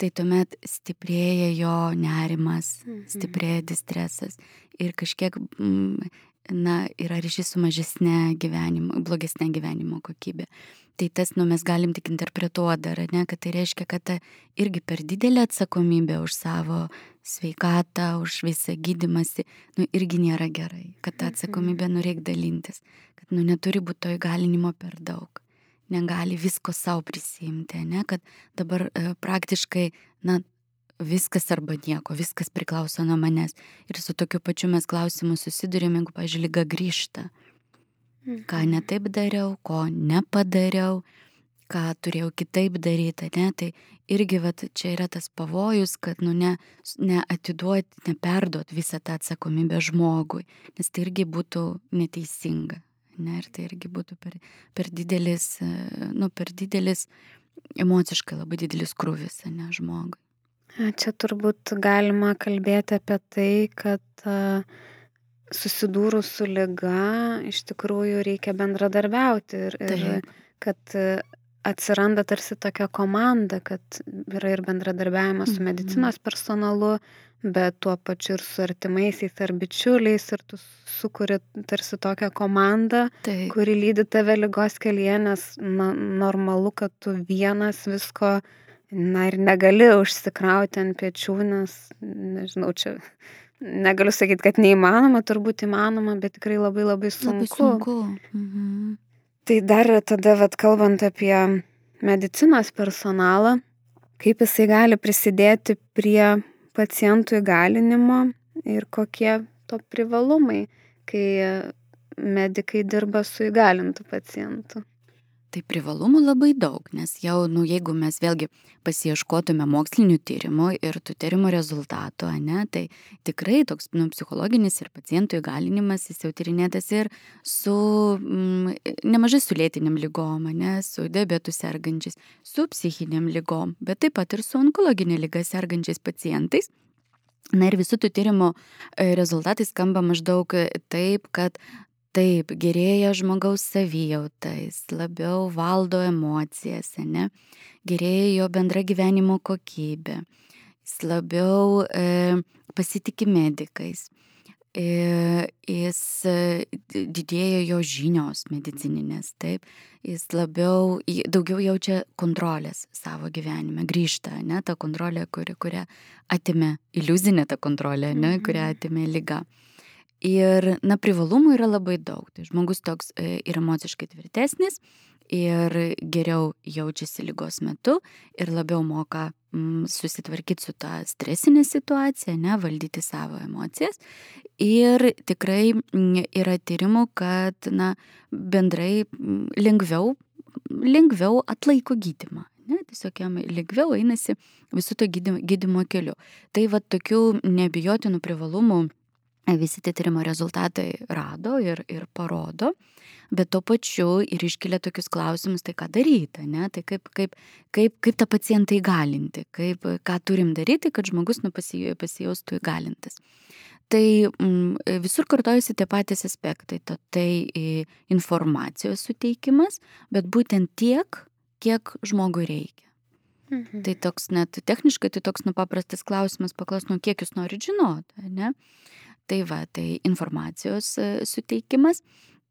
tai tuomet stiprėja jo nerimas, mhm. stiprėja distresas ir kažkiek, mm, na, yra ryšys su mažesnė gyvenimo, blogesnė gyvenimo kokybė. Tai tas, nu, mes galim tik interpretuoti dar, ne, kad tai reiškia, kad ta irgi per didelė atsakomybė už savo sveikatą, už visą gydimąsi, nu, irgi nėra gerai, kad tą mhm. atsakomybę nu reikia dalintis, nu, neturi būti to įgalinimo per daug, negali visko savo prisimti, ne, kad dabar e, praktiškai, na, viskas arba nieko, viskas priklauso nuo manęs. Ir su tokiu pačiu mes klausimu susidurėm, jeigu, pažiūrėjau, lyga grįžta. Ką mhm. netaip dariau, ko nepadariau, ką turėjau kitaip daryti, ne, tai irgi vat, čia yra tas pavojus, kad nu, ne, neatiduoti, neperduoti visą tą atsakomybę žmogui, nes tai irgi būtų neteisinga. Ne, ir tai irgi būtų per, per didelis, nu, per didelis, emociškai labai didelis krūvis, ne, žmogui. Čia turbūt galima kalbėti apie tai, kad susidūrus su lyga iš tikrųjų reikia bendradarbiauti ir, ir Taip. kad atsiranda tarsi tokia komanda, kad yra ir bendradarbiavimas su Mhm. medicinos personalu, bet tuo pačiu ir su artimaisiais ar bičiuliais ir tu sukuri tarsi tokią komandą, Taip. kuri lydi tave lygos kelyje, nes na, normalu, kad tu vienas visko, na ir negali užsikrauti ant pečių, nes, nežinau, čia negaliu sakyti, kad neįmanoma, turbūt įmanoma, bet tikrai labai labai sunku. Labai sunku. Mhm. Tai dar tada, vat, kalbant apie medicinos personalą, kaip jisai gali prisidėti prie pacientų įgalinimo ir kokie to privalumai, kai medikai dirba su įgalintų pacientu. Tai privalumų labai daug, nes jau, nu, jeigu mes vėlgi pasieškotume mokslinių tyrimų ir tų tyrimų rezultatų, ne, tai tikrai toks nu, psichologinis ir pacientų įgalinimas jis jau tyrinėtas ir su mm, nemažai su lėtiniam lygom, ne, su diabetu sergančiais, su psichiniam lygom, bet taip pat ir su onkologinė lyga sergančiais pacientais. Na ir visų tų tyrimų e, rezultatai skamba maždaug taip, kad Taip, gerėja žmogaus savijauta, jis labiau valdo emocijas, ne? gerėja jo bendra gyvenimo kokybė, jis labiau e, pasitikė medikais, e, jis e, didėja jo žinios medicininės, taip, jis labiau, daugiau jaučia kontrolės savo gyvenime, grįžta, ne, ta kontrolė, kuri, kurią atimė, iliuzinė ta kontrolė, ne, kurią Mhm. atimė lyga. Ir, na, privalumų yra labai daug. Tai žmogus toks e, ir emociškai tvirtesnis, ir geriau jaučiasi lygos metu, ir labiau moka mm, susitvarkyti su tą stresinė situacija, ne, valdyti savo emocijas. Ir tikrai yra tyrimų, kad, na, bendrai mm, lengviau, lengviau atlaiko gydimą. Ne, tiesiog jam lengviau einasi visų to gydymo, gydymo keliu. Tai va tokių nebijotinų privalumų visi tie tyrimo rezultatai rado ir, ir parodo, bet tuo pačiu ir iškelia tokius klausimus, tai ką daryti, ne? tai kaip, kaip, kaip, kaip tą pacientą įgalinti, kaip, ką turim daryti, kad žmogus nu, pasijaustų įgalintas. Tai mm, visur kartojasi tie patys aspektai, to, tai informacijos suteikimas, bet būtent tiek, kiek žmogui reikia. Mhm. Tai toks net techniškai, tai toks nu paprastas klausimas, paklaus, nu kiek jūs norit žinoti, ne? Tai va, tai informacijos suteikimas.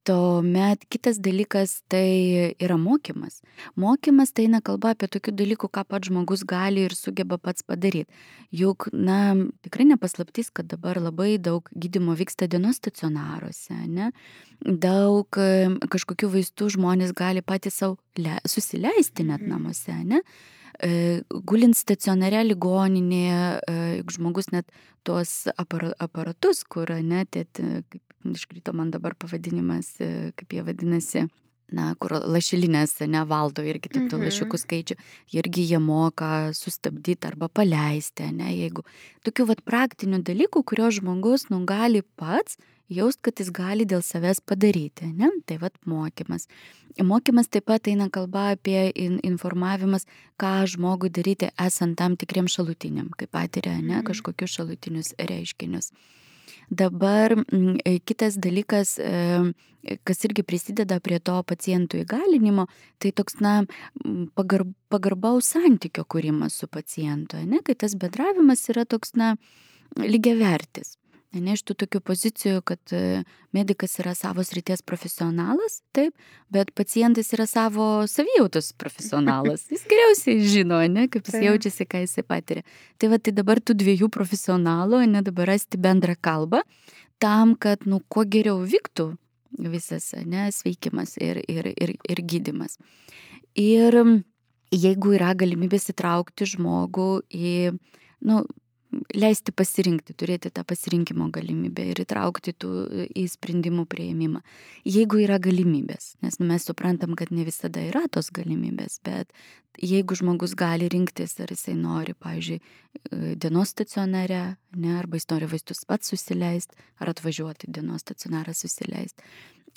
Tuomet kitas dalykas tai yra mokymas. Mokymas tai eina kalba apie tokių dalykų, ką pats žmogus gali ir sugeba pats padaryti. Juk, na, tikrai nepaslaptys, kad dabar labai daug gydimo vyksta dienos stacionaruose, ne? Daug kažkokių vaistų žmonės gali patys savo susileisti net namuose, ne? Gulint stacionare ligoninėje, juk žmogus net tuos aparatus, kur net, kaip iškrito man dabar pavadinimas, kaip jie vadinasi, na, kur lašilinės nevaldo irgi taip tų Mhm. lašiukų skaičių, irgi jie moka sustabdyti arba paleisti, ne, jeigu tokių vat praktinių dalykų, kurio žmogus, nu, gali pats jaust, kad jis gali dėl savęs padaryti, ne, tai vat mokymas. Mokymas taip pat eina kalba apie in informavimas, ką žmogui daryti esant tam tikriem šalutiniam, kaip patiria, ne, Mhm. kažkokius šalutinius reiškinius. Dabar m, kitas dalykas, e, kas irgi prisideda prie to pacientų įgalinimo, tai toks, na, pagar, pagarbaus santykio kūrimas su pacientu, ne, kai tas bendravimas yra toks, na, lygiavertis. Ne iš tų tokių pozicijų, kad medikas yra savo srities profesionalas, taip, bet pacientas yra savo savijautos profesionalas. Jis geriausiai žino, ne, kaip jis jaučiasi, ką jisai patiria. Tai va, tai dabar tų dviejų profesionalų, ne dabar rasti bendrą kalbą, tam, kad, nu, kuo geriau vyktų visas, ne, sveikimas ir, ir, ir, ir gydimas. Ir jeigu yra galimybės įtraukti žmogų į, nu, leisti pasirinkti, turėti tą pasirinkimo galimybę ir įtraukti tų į sprendimų prieimimą. Jeigu yra galimybės, nes mes suprantam, kad ne visada yra tos galimybės, bet jeigu žmogus gali rinktis, ar jisai nori, pavyzdžiui, dienos stacionare, ne, arba jis nori vaistus pats susileisti, ar atvažiuoti dienos stacionarą susileisti.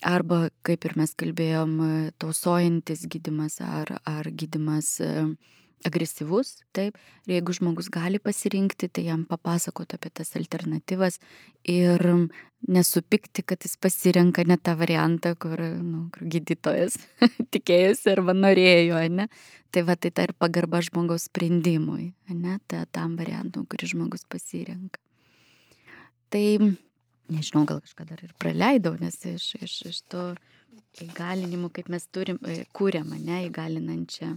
Arba, kaip ir mes kalbėjom, tausojantis gydimas ar, ar gydimas agresyvus, taip, ir jeigu žmogus gali pasirinkti, tai jam papasakoti apie tas alternatyvas ir nesupikti, kad jis pasirenka ne tą variantą, kur, nu, kur gydytojas tikėjosi arba norėjo, ne? Tai va, tai ta ir pagarba žmogaus sprendimui, ne, ta, tam variantui, kurį žmogus pasirenka. Tai, nežinau, gal kažką dar ir praleidau, nes iš, iš, iš to įgalinimų, kaip mes turim, e, kūriam, ne, įgalinančią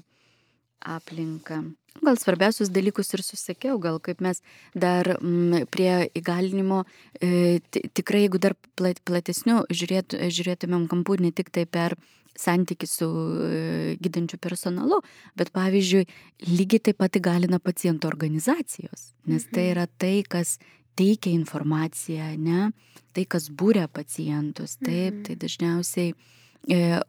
aplinką. Gal svarbiausius dalykus ir susakiau, gal kaip mes dar m, mm, prie įgalinimo, e, tikrai jeigu dar plat, platesniu žiūrėt, žiūrėtumėm kampų ne tik tai per santyki su e, gydančiu personalu, bet pavyzdžiui, lygiai taip pat įgalina paciento organizacijos, nes tai mhm. yra tai, kas teikia informaciją, ne, tai, kas būrė pacientus, taip, tai mhm. dažniausiai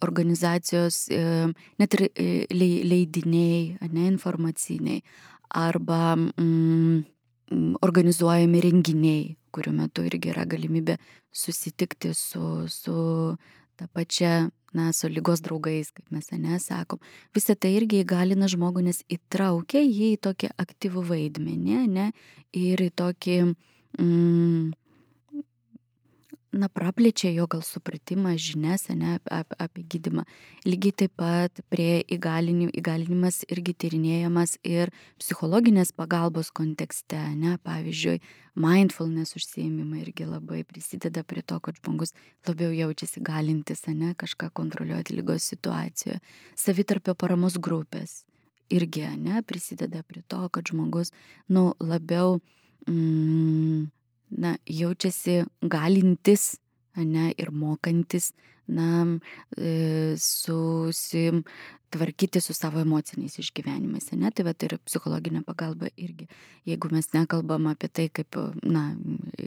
organizacijos, e, net ir e, leidiniai, ne, informaciniai, arba mm, organizuojami renginiai, kurių metu irgi yra galimybė susitikti su, su ta pačia, na, su lygos draugais, kaip mes nesakom. Visą tai irgi įgalina žmogų, nes įtraukia jį į tokį aktyvų vaidmenį, ne, ir į tokį mm, na, praplečia jo gal supratimą, žinias ne, ap, apie gydimą. Lygiai taip pat prie įgalinim, įgalinimas irgi tyrinėjamas ir psichologinės pagalbos kontekste, ne, pavyzdžiui, mindfulness užsiemimai irgi labai prisideda prie to, kad žmogus labiau jaučiasi galintis, ne, kažką kontroliuoti lygos situacijoje. Savitarpio paramos grupės irgi, ne, prisideda prie to, kad žmogus, nu, labiau mm, na, jaučiasi galintis, ne, ir mokantis, na, e, susim, tvarkyti su savo emociniais išgyvenimais. Ne? Tai va, tai yra psichologinė pagalba irgi. Jeigu mes nekalbam apie tai kaip, na,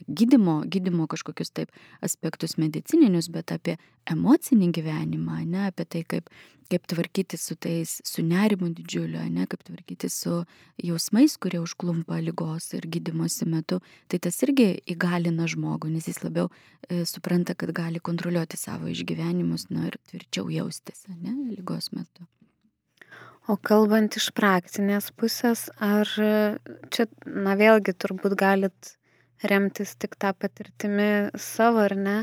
gydimo, gydimo kažkokius taip aspektus medicininius, bet apie emocinį gyvenimą, ne, apie tai kaip, kaip tvarkyti su tais, su nerimu didžiuliu, ne, kaip tvarkyti su jausmais, kurie užklumpa lygos ir gydimosi metu, tai tas irgi įgalina žmogų, nes jis labiau e, supranta, kad gali kontroliuoti savo išgyvenimus, na ir tvirčiau jaustis, ne, lygos metu. O kalbant iš praktinės pusės, ar čia, na vėlgi, turbūt galit remtis tik tą patirtimi savo ar ne,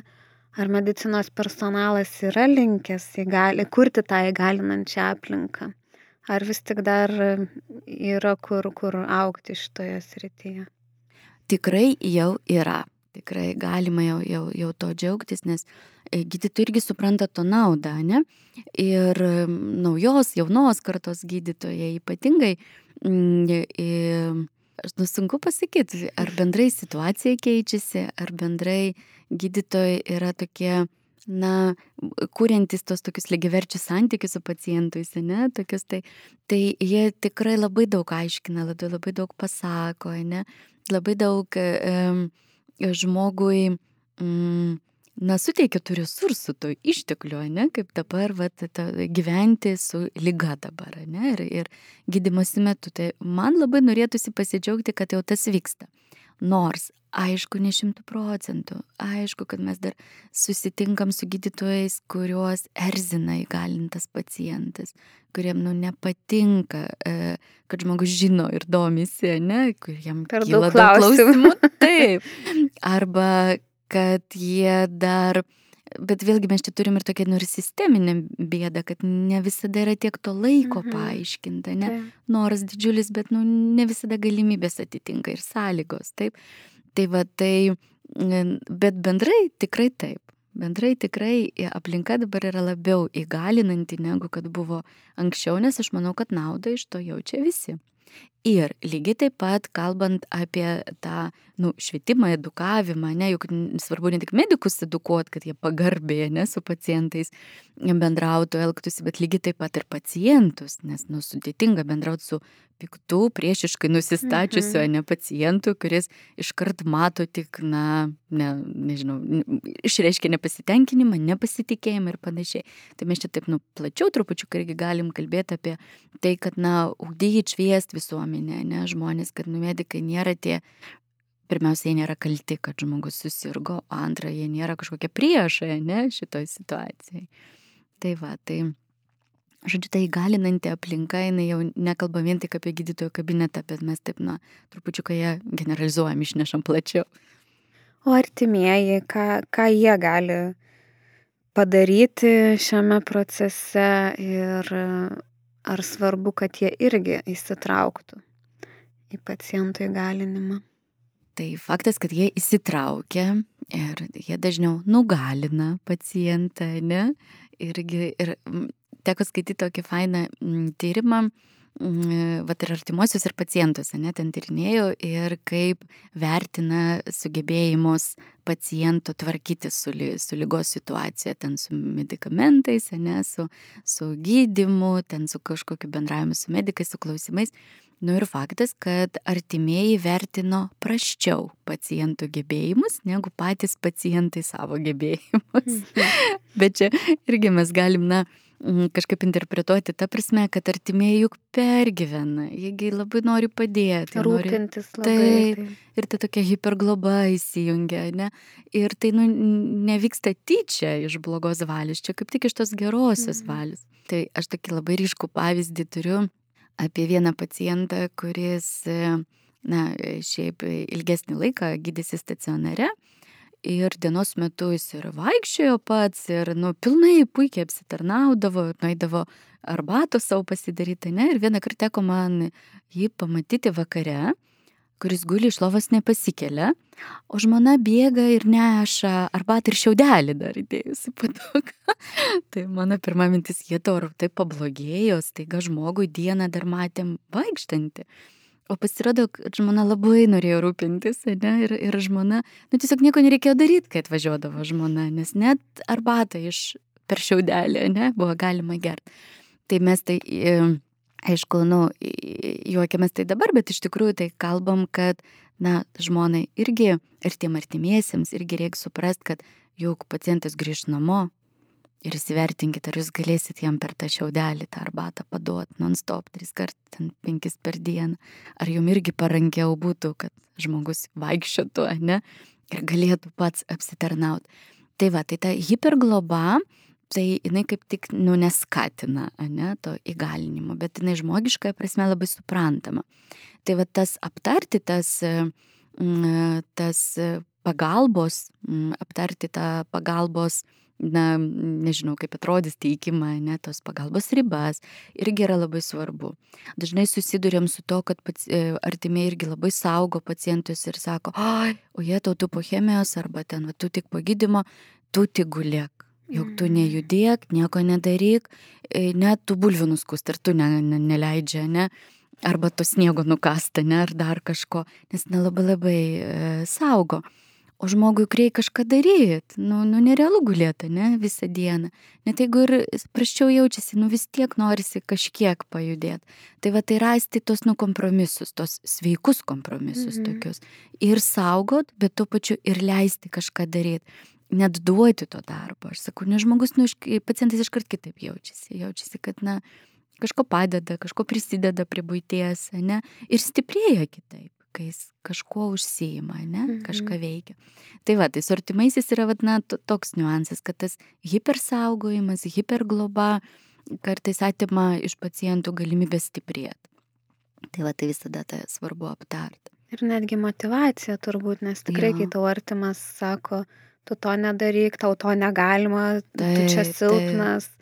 ar medicinos personalas yra linkęs įgali, kurti tą įgalinančią aplinką, ar vis tik dar yra kur, kur aukti šitoje srityje? Tikrai jau yra tikrai galima jau, jau, jau to džiaugtis, nes e, gydytojai irgi supranta to naudą, ne? Ir naujos, jaunos kartos gydytojai ypatingai, mm, aš nu sunku pasakyti, ar bendrai situacija keičiasi, ar bendrai gydytojai yra tokie, na, kuriantis tos tokius lygiverčius santykius su pacientais, ne, tokius, tai, tai jie tikrai labai daug aiškina, labai, labai daug pasako, ne, labai daug um, e, žmogui, mm, na, suteikia tų resursų, tų išteklių, ne, kaip dabar, va, ta, gyventi su lyga dabar, ne, ir, ir gydimosi metu. Tai man labai norėtųsi pasidžiaugti, kad jau tas vyksta. Nors, aišku, ne šimtų procentų. Aišku, kad mes dar susitinkam su gydytojais, kuriuos erzina įgalintas pacientas, kuriem, nu, nepatinka, e, kad žmogus žino ir domisi, ne, kuriem per daug klausimų. Taip. Arba, kad jie dar Bet vėlgi mes čia turim ir tokią nu, ir sisteminę bėdą, kad ne visada yra tiek to laiko mhm. paaiškinta, ne? Tai. Noras didžiulis, bet nu, ne visada galimybės atitinka ir sąlygos, taip. Tai va tai, bet bendrai tikrai taip. Bendrai tikrai aplinka dabar yra labiau įgalinanti negu kad buvo anksčiau, nes aš manau, kad naudą iš to jaučia visi. Ir lygiai taip pat, kalbant apie tą nu, švietimą, edukavimą, ne, juk svarbu ne tik medikus edukuoti, kad jie pagarbiai, ne, su pacientais bendrautų, elgtųsi, bet lygiai taip pat ir pacientus, nes, nu, sudėtinga bendrauti su piktų, priešiškai nusistačiusiu, mhm. ne pacientu, kuris iškart mato tik, na, ne, nežinau, išreiškia nepasitenkinimą, nepasitikėjimą ir panašiai. Tai mes čia taip, nu, plačiau trupučiu, irgi galim kalbėti apie tai, kad, na, ugdyti šviest visuomenę, ne, žmonės, kad, nu, medikai nėra tie pirmiausia, jie nėra kalti, kad žmogus susirgo, o antra, jie nėra kažkokie priešai, ne, šitoj situacijai. Tai va, tai, žodžiu, tai įgalinanti aplinka, jinai jau nekalba vien tik apie gydytojo kabinetą, bet mes taip, na, trupučiuką ją generalizuojam, išnešam plačiau. O artimieji, ką, ką jie gali padaryti šiame procese ir ar svarbu, kad jie irgi įsitrauktų į pacientų įgalinimą? Tai faktas, kad jie įsitraukia ir jie dažniau nugalina pacientą, ne? Irgi, ir teko skaityti tokį fainą tyrimą, vat ir artimuosius, ir pacientus, ne, ten tyrinėjau ir kaip vertina sugebėjimus paciento tvarkyti su, su lygos situacija, ten su medikamentais, ne, su, su gydimu, ten su kažkokiu bendravimu su medikais, su klausimais. Nu ir faktas, kad artimieji vertino prasčiau pacientų gebėjimus negu patys pacientai savo gebėjimus. Mhm. Bet čia irgi mes galim, na, kažkaip interpretuoti tą prasme, kad artimieji juk pergyvena, jiegi labai nori padėti. Rūpintis nori, labai. Taip, ir tai tokia hipergloba įsijungia, ne? Ir tai nu, nevyksta tyčia iš blogos valios, čia kaip tik iš tos gerosios mhm. valios. Tai aš tokį labai ryškų pavyzdį turiu apie vieną pacientą, kuris, na, šiaip ilgesnį laiką gydėsi stacionare. Ir dienos metu jis ir vaikščiojo pats, ir, nu, pilnai puikiai apsitarnaudavo, nueidavo arbatos savo pasidaryti, ne, ir vieną kartą teko man jį pamatyti vakare, kuris guli iš lovos nepasikelia, o žmona bėga ir neša arbatą ir šiaudelį dar įdėjusi patok. tai mano pirma mintis, jie to ar taip pablogėjo, staiga žmogui dieną dar matėm vaikštantį. O pasirodo, kad žmona labai norėjo rūpintis, ne, ir, ir žmona, nu tiesiog nieko nereikėjo daryti, kai atvažiuodavo žmona, nes net arbatą iš per šiaudelį, ne, buvo galima gerti. Tai mes tai aišku, nu, juokiamės tai dabar, bet iš tikrųjų tai kalbam, kad, na, žmonai irgi ir tiem artimiesiems irgi reikia suprasti, kad juk pacientas grįž namo ir įsivertinkite, ar jūs galėsit jam per tą šiaudelį tą arbatą paduoti non-stop, tris kartus, penkis per dieną. Ar jums irgi parankiau būtų, kad žmogus vaikščiotų, ne, ir galėtų pats apsitarnauti. Tai va, tai ta hipergloba, tai jinai kaip tik, nu, neskatina, ne, to įgalinimo, bet jinai žmogiškai prasme labai suprantama. Tai va tas aptarti, tas, tas pagalbos, aptarti tą pagalbos, na, nežinau, kaip atrodys teikimą, ne, tos pagalbos ribas, irgi yra labai svarbu. Dažnai susidurėm su to, kad e, artimiai irgi labai saugo pacientus ir sako, oi, o jie tau tu po chemijos arba ten, va, tu tik po gydimo, tu tik gulėk Juk tu nejudėk, nieko nedaryk, e, net tų bulvių nuskust ir tu ne, ne, neleidžia, ne? Arba to sniego nukasta, ne? Ar dar kažko, nes nelabai labai e, saugo. O žmogui reikia kažką daryti, nu, nu nerealu gulėti, ne, visą dieną. Net jeigu ir praščiau jaučiasi, nu vis tiek norisi kažkiek pajudėti. Tai va tai rasti tos nu kompromisus, tos sveikus kompromisus mhm. tokius. Ir saugot, bet tuo pačiu ir leisti kažką daryti net duoti to darbo. Aš sakau, nes žmogus, nu, pacientas iškart kitaip jaučiasi. Jaučiasi, kad, na, kažko padeda, kažko prisideda prie būties, ne, ir stiprėja kitaip, kai jis kažkuo užsijima, ne, mhm. kažką veikia. Tai va, tai su artimaisiais yra, vad, na, toks niuansas, kad tas hipersaugojimas, hipergloba kartais atima iš pacientų galimybę stiprėti. Tai va, tai visada tai svarbu aptarti. Ir netgi motivacija turbūt, nes tikrai, jo. kai tau artimas sako, tu to nedaryk, tau to negalima, taip, tu čia silpnas. Taip.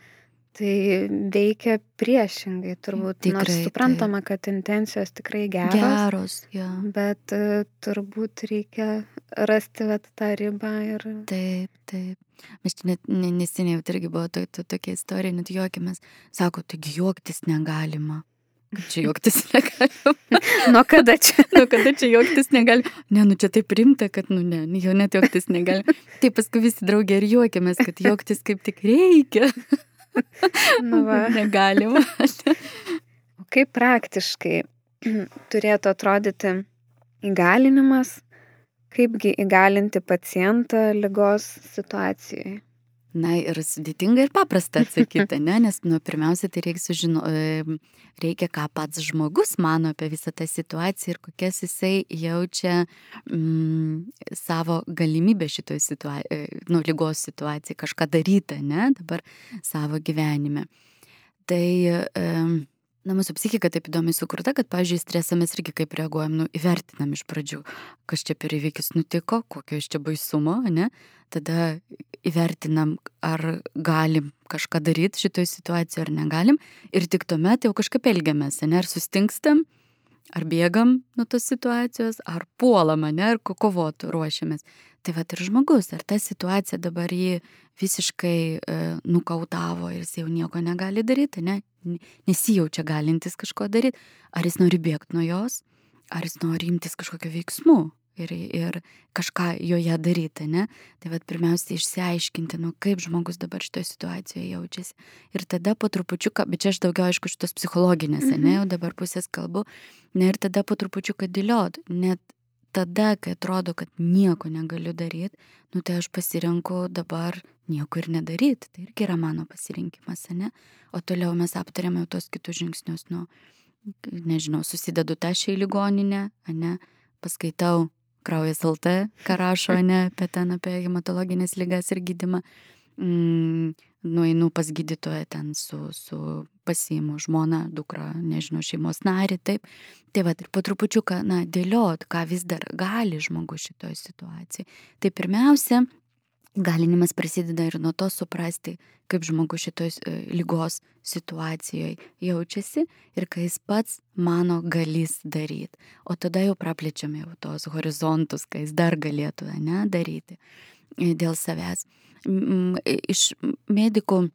Tai veikia priešingai, turbūt. Tikrai, Nors suprantama, taip. kad intencijos tikrai geros. Geros, jo. Bet uh, turbūt reikia rasti vat, tą ribą ir... Taip, taip. Mes čia net neseniai irgi buvo to, to, tokia istorija, net juokimės. Sako, taigi juoktis negalima. Čia juoktis negalima. Nuo kada čia? Nuo kada čia juoktis negalima? Ne, nu čia taip rimta, kad, nu ne, jau net juoktis negalima. Taip paskui visi draugė ir juokiamės, kad juoktis kaip tik reikia. Nu va. Negalima. O kaip praktiškai turėtų atrodyti įgalinimas, kaipgi įgalinti pacientą lygos situacijoje? Na ir sudėtinga ir paprasta atsakyti, ne? nes nu, pirmiausia, tai reikia, sužino, reikia, ką pats žmogus mano apie visą tą situaciją ir kokias jisai jaučia mm, savo galimybę šitoje situacijoje, nu, lygos situacijoje, kažką daryti, ne, dabar savo gyvenime. Tai um, Na, mūsų psichika taip įdomiai sukurta, kad, pavyzdžiui, stresą mes irgi kaip reaguojam, nu, įvertinam iš pradžių, kas čia per įvykis nutiko, kokio iš čia baisumo, ne? Tada įvertinam, ar galim kažką daryti šitoje situacijoje ar negalim. Ir tik tuomet jau kažkaip elgiamės, ne? Ar sustingstam, ar bėgam nuo tos situacijos, ar puolam, ne? Ar kovotų ruošiamės. Tai va ir žmogus, ar ta situacija dabar jį visiškai e, nukautavo ir jis jau nieko negali daryti, ne? nesijaučia galintis kažko daryti, ar jis nori bėgti nuo jos, ar jis nori imtis kažkokio veiksmų ir, ir kažką joje daryti, ne? Tai vad pirmiausia išsiaiškinti, nu kaip žmogus dabar šitoje situacijoje jaučiasi. Ir tada po trupučiuką, bet čia aš daugiau aišku šitos psichologinės, mhm. ne, jau dabar pusės kalbu, ne, ir tada po trupučiuką dėliot, net tada, kai atrodo, kad nieko negaliu daryti, nu tai aš pasirenku dabar nieko ir nedaryti. Tai irgi yra mano pasirinkimas, ne? O toliau mes aptarėme tos kitus žingsnius, nu, nežinau, susidedu tašę į ligoninę, ne? Paskaitau kraujas LT, ką rašo, ne, apie ten, apie hematologinės lygas ir gydimą mm, nueinu pas gydytoją ten su, su pasiimu žmoną, dukrą, nežinau, šeimos narį, taip. Tai va, ir po trupučiuką, na, dėliot, ką vis dar gali žmogus šitoje situacijoje. Tai pirmiausia, galinimas prasideda ir nuo to suprasti, kaip žmogus šitos e, lygos situacijoje jaučiasi ir ką jis pats mano galės daryti. O tada jau praplečiame jau tos horizontus, ką jis dar galėtų, ne, daryti e, dėl savęs iš medikų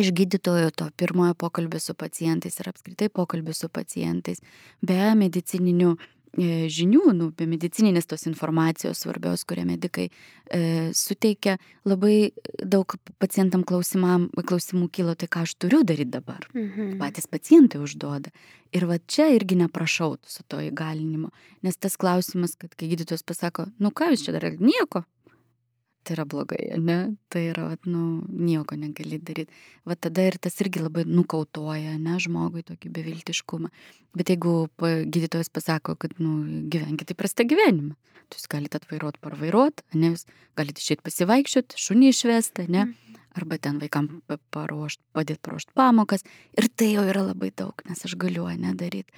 iš gydytojo to pirmojo pokalbio su pacientais ir apskritai pokalbio su pacientais be medicininių e, žinių, nu, be medicininės tos informacijos svarbios, kurią medikai e, suteikia, labai daug pacientam klausimų kilo, tai ką aš turiu daryti dabar. Mhm. Patys pacientai užduoda. Ir va čia irgi neprašau su to įgalinimu, nes tas klausimas, kad kai gydytojas pasako, nu ką jūs čia darėte, nieko, tai yra blogai, ne? Tai yra, vat, nu, nieko negali daryti. Va tada ir tas irgi labai nukautoja, ne, žmogui tokį beviltiškumą. Bet jeigu gydytojas pasako, kad, nu, gyvenkite įprastą gyvenimą, tai jūs galite atvairuoti, parvairuoti, ne, jūs galite išėti pasivaikščioti, šunį išvesti, ne, mhm. arba ten vaikam paruošti, padėti paruošti pamokas. Ir tai jau yra labai daug, nes aš galiu, ne, daryti.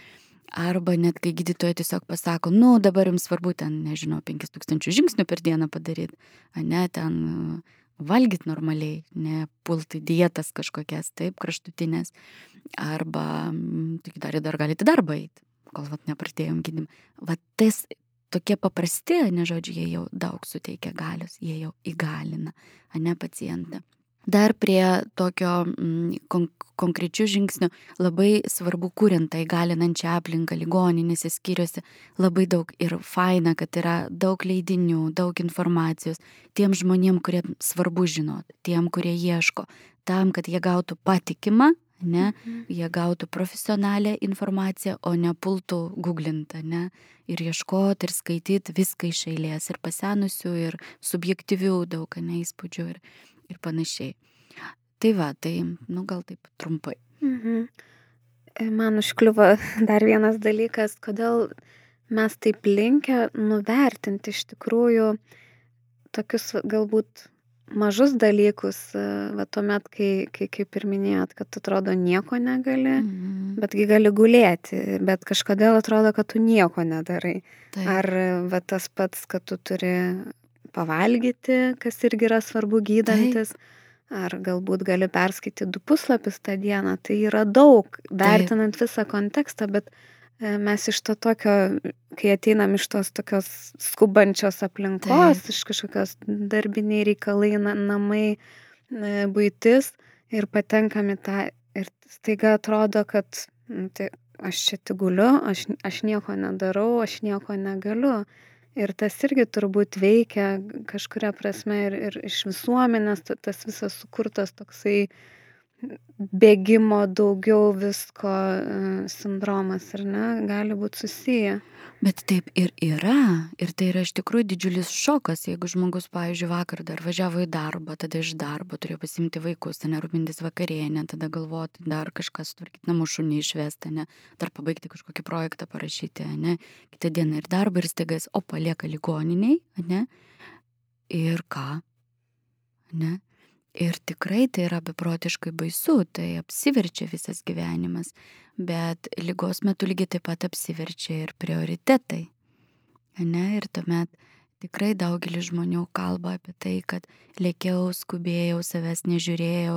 Arba net kai gydytoja tiesiog pasako, nu dabar jums svarbu ten, nežinau, 5000 žingsnių per dieną padaryti, ne ten valgyti normaliai, ne pulti dietas kažkokias, taip, kraštutinės. Arba, tik dar, dar galite darbą eiti, kol vat nepratėjom gydimą. Vat tas tokie paprasti, ne žodžiu, jie jau daug suteikia galios, jie jau įgalina, ne pacientą. Dar prie tokio mm, kon konkrečių žingsnių labai svarbu kuriant tą įgalinančią aplinką ligoninėse skyriuose labai daug ir faina, kad yra daug leidinių, daug informacijos tiem žmonėm, kurie svarbu žinot, tiem, kurie ieško, tam, kad jie gautų patikimą, ne, mhm. jie gautų profesionalią informaciją, o ne pultų googlintą, ne, ir ieškoti ir skaityti viską iš eilės, ir pasenusių, ir subjektyvių daug, ne, įspūdžių. Ir, ir panašiai. Tai va, tai, nu gal taip trumpai. Mhm. E, man užkliuvo dar vienas dalykas, kodėl mes taip linkę nuvertinti iš tikrųjų tokius galbūt mažus dalykus, e, va tuomet, kai, kai kaip ir minėjot, kad atrodo nieko negali, mhm. betgi gali gulėti, bet kažkodėl atrodo, kad tu nieko nedarai. Taip. Ar va tas pats, kad tu turi pavalgyti, kas irgi yra svarbu gydantis. Taip. Ar galbūt gali perskaityti du puslapius tą dieną. Tai yra daug, vertinant Taip. visą kontekstą, bet e, mes iš to tokio, kai ateinam iš tos tokios skubančios aplinkos, Taip. iš kažkokios darbiniai reikalai, namai, būtis ir patenkam į tą ir staiga atrodo, kad nu, tai aš čia tik guliu, aš, aš nieko nedarau, aš nieko negaliu. Ir tas irgi turbūt veikia kažkuria prasme ir, ir iš visuomenės tas visas sukurtas toksai bėgimo daugiau visko e, sindromas, ar ne, gali būti susiję. Bet taip ir yra. Ir tai yra iš tikrųjų didžiulis šokas, jeigu žmogus, pavyzdžiui, vakar dar važiavo į darbą, tada iš darbo turėjo pasimti vaikus, ten rūpintis vakarienę, tada galvoti dar kažką sutvarkyti namų šunį išvesti, ne, dar pabaigti kažkokį projektą parašyti, ne, kitą dieną ir darbą ir staigas, o palieka ligoniniai, ne, ir ką, ne. Ir tikrai tai yra beprotiškai baisu, tai apsiverčia visas gyvenimas, bet lygos metu lygiai taip pat apsiverčia ir prioritetai. Ne? Ir tuomet tikrai daugelis žmonių kalba apie tai, kad lėkiau, skubėjau, savęs nežiūrėjau,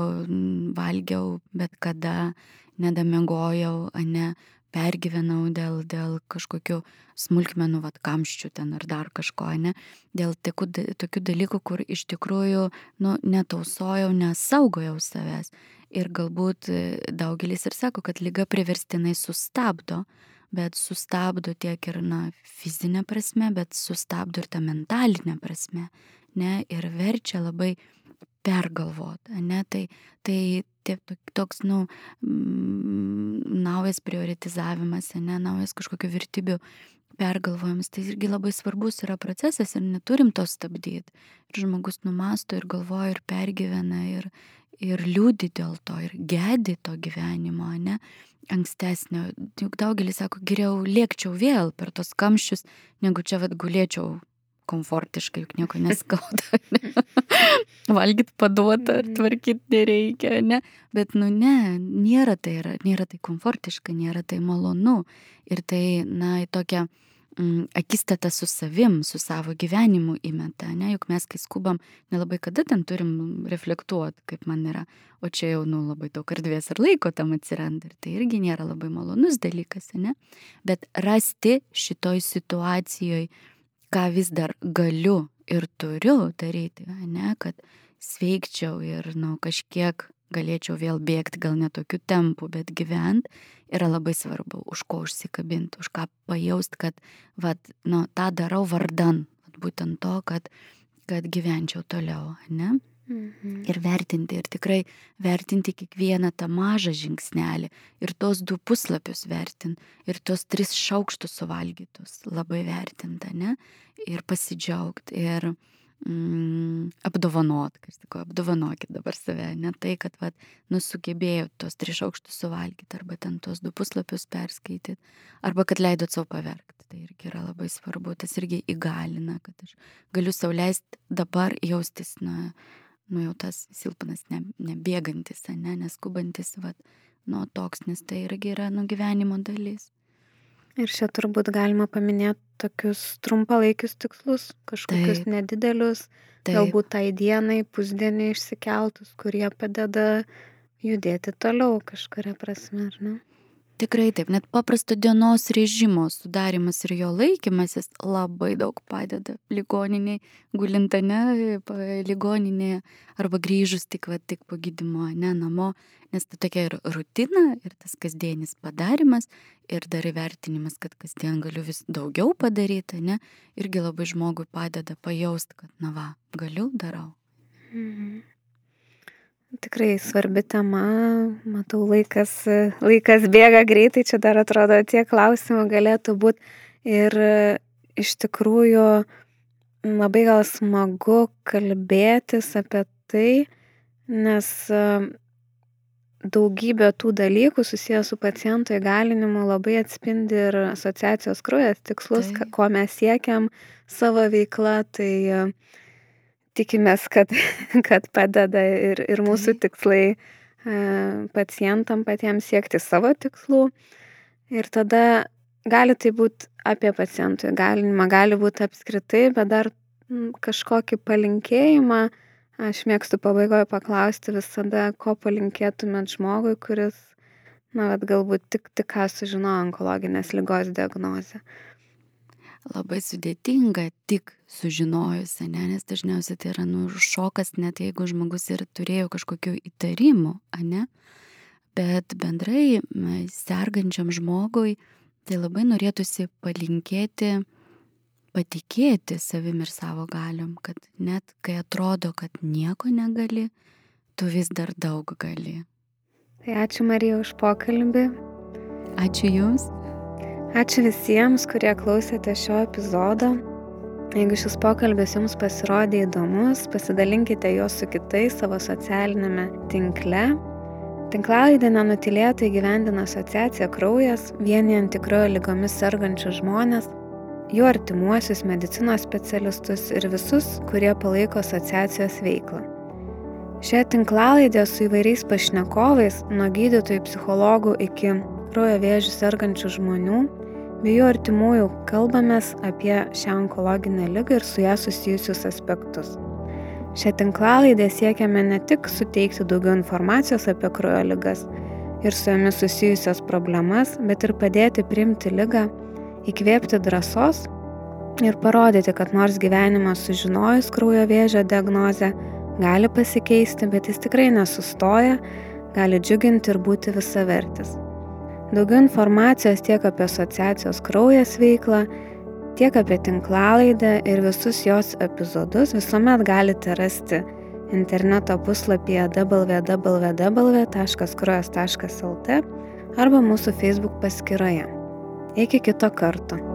valgiau bet kada, nedamegojau, ne, pergyvenau dėl, dėl kažkokių smulkmenų, vad kamščių ten ar dar kažko, ne, dėl tikų, tokių dalykų, kur iš tikrųjų, nu, netausojau, nesaugojau savęs. Ir galbūt e, daugelis ir sako, kad lyga priverstinai sustabdo, bet sustabdo tiek ir, na, fizinė prasme, bet sustabdo ir tą mentalinę prasme, ne, ir verčia labai pergalvot, ne, tai, tai toks, nu, naujas prioritizavimas, ne, naujas kažkokio vertybių pergalvojimas, tai irgi labai svarbus yra procesas ir neturim to stabdyti. Ir žmogus numasto ir galvoja ir pergyvena ir, ir liūdi dėl to ir gedi to gyvenimo, ne, ankstesnio. Juk daugelis sako, geriau lėkčiau vėl per tos kamščius, negu čia vad gulėčiau komfortiškai, juk nieko neskauda. Ne? Valgyti paduota ar mhm. tvarkyti nereikia, ne? Bet, nu ne, nėra tai, yra, nėra tai komfortiška, nėra tai malonu. Ir tai, na, į tokią mm, akistatą su savim, su savo gyvenimu įmeta, ne? Juk mes, kai skubam, nelabai kada ten turim reflektuoti, kaip man yra. O čia jau, nu, labai daug erdvės ir laiko tam atsiranda. Ir tai irgi nėra labai malonus dalykas, ne? Bet rasti šitoj situacijoje ką vis dar galiu ir turiu daryti, ne, kad sveikčiau ir nu, kažkiek galėčiau vėl bėgti, gal ne tokiu tempu, bet gyvent yra labai svarbu, už ko užsikabinti, už ką pajaust, kad vat, nu, tą darau vardan, būtent to, kad, kad gyvenčiau toliau, ne? Mhm. Ir vertinti, ir tikrai vertinti kiekvieną tą mažą žingsnelį, ir tos du puslapius vertinti, ir tos tris šaukštus suvalgytus labai vertinti, ne? Ir pasidžiaugti, ir mm, apdovanot, kas tik, apdovanokit dabar save, ne tai, kad, vad, nusugebėjot tos tris šaukštus suvalgyti, arba ten tos du puslapius perskaityti, arba kad leidot savo paverkti. Tai irgi yra labai svarbu, tas irgi įgalina, kad aš galiu sauliaisti dabar jaustis, na, nu jau tas silpnas, ne, nebėgantis, ne, neskubantis, va, nu toks, nes tai irgi yra nu gyvenimo dalis. Ir čia turbūt galima paminėti tokius trumpalaikius tikslus, kažkokius Taip. nedidelius, Taip. galbūt tai dienai, pusdienį išsikeltus, kurie padeda judėti toliau kažkuria prasme, ar ne? Tikrai taip, net paprasto dienos režimo sudarimas ir jo laikymasis labai daug padeda ligoniniai, gulintane, ligoninėje arba grįžus tik, va, tik po gydimo, ne namo, nes tai tokia ir rutina, ir tas kasdienis padarimas, ir dar įvertinimas, kad kasdien galiu vis daugiau padaryti, ne, irgi labai žmogui padeda pajaust, kad na va, galiu, darau. Mhm. Tikrai svarbi tema, matau, laikas, laikas bėga greitai, čia dar atrodo tie klausimų galėtų būti. Ir iš tikrųjų labai gal smagu kalbėtis apie tai, nes daugybė tų dalykų susijęs su paciento įgalinimu labai atspindi ir asociacijos kraujas tikslus, tai. ko mes siekiam savo veikla. Tai tikimės, kad, kad padeda ir, ir mūsų tikslai e, pacientam patiems siekti savo tikslų. Ir tada gali tai būti apie pacientų įgalinimą, gali būti apskritai, bet dar kažkokį palinkėjimą. Aš mėgstu pabaigoje paklausti visada, ko palinkėtumėt žmogui, kuris, na, bet galbūt tik, tik ką sužinojo onkologinės lygos diagnozę labai sudėtinga tik sužinojus, ne, nes dažniausiai tai yra nu, šokas, net jeigu žmogus ir turėjo kažkokių įtarimų, ne, bet bendrai sergančiam žmogui tai labai norėtųsi palinkėti patikėti savim ir savo galiom, kad net kai atrodo, kad nieko negali, tu vis dar daug gali. Tai ačiū Marija už pokalbį. Ačiū Jums. Ačiū visiems, kurie klausėte šio epizodo. Jeigu šis pokalbis jums pasirodė įdomus, pasidalinkite juos su kitais savo socialinėme tinkle. Tinklalaidę nenutilėtai gyvendina asociacija Kraujas, vienijant tikrojo lygomis sergančius žmonės, jų artimuosius medicinos specialistus ir visus, kurie palaiko asociacijos veiklą. Šią tinklalaidę su įvairiais pašnekovais, nuo gydytojų, psichologų iki kraujo vėžių sergančių žmonių, bei jų artimųjų kalbamės apie šią onkologinę ligą ir su ją susijusius aspektus. Šią tinklalaidę siekiame ne tik suteikti daugiau informacijos apie kraujo ligas ir su jomis susijusios problemas, bet ir padėti priimti lygą, įkvėpti drąsos ir parodyti, kad nors gyvenimas sužinojus kraujo vėžio diagnozę gali pasikeisti, bet jis tikrai nesustoja, gali džiuginti ir būti visavertis. Daugiau informacijos tiek apie asociacijos kraujas veiklą, tiek apie tinklalaidę ir visus jos epizodus visuomet galite rasti interneto puslapyje www.kraujas.lt arba mūsų Facebook paskyroje. Iki kito karto.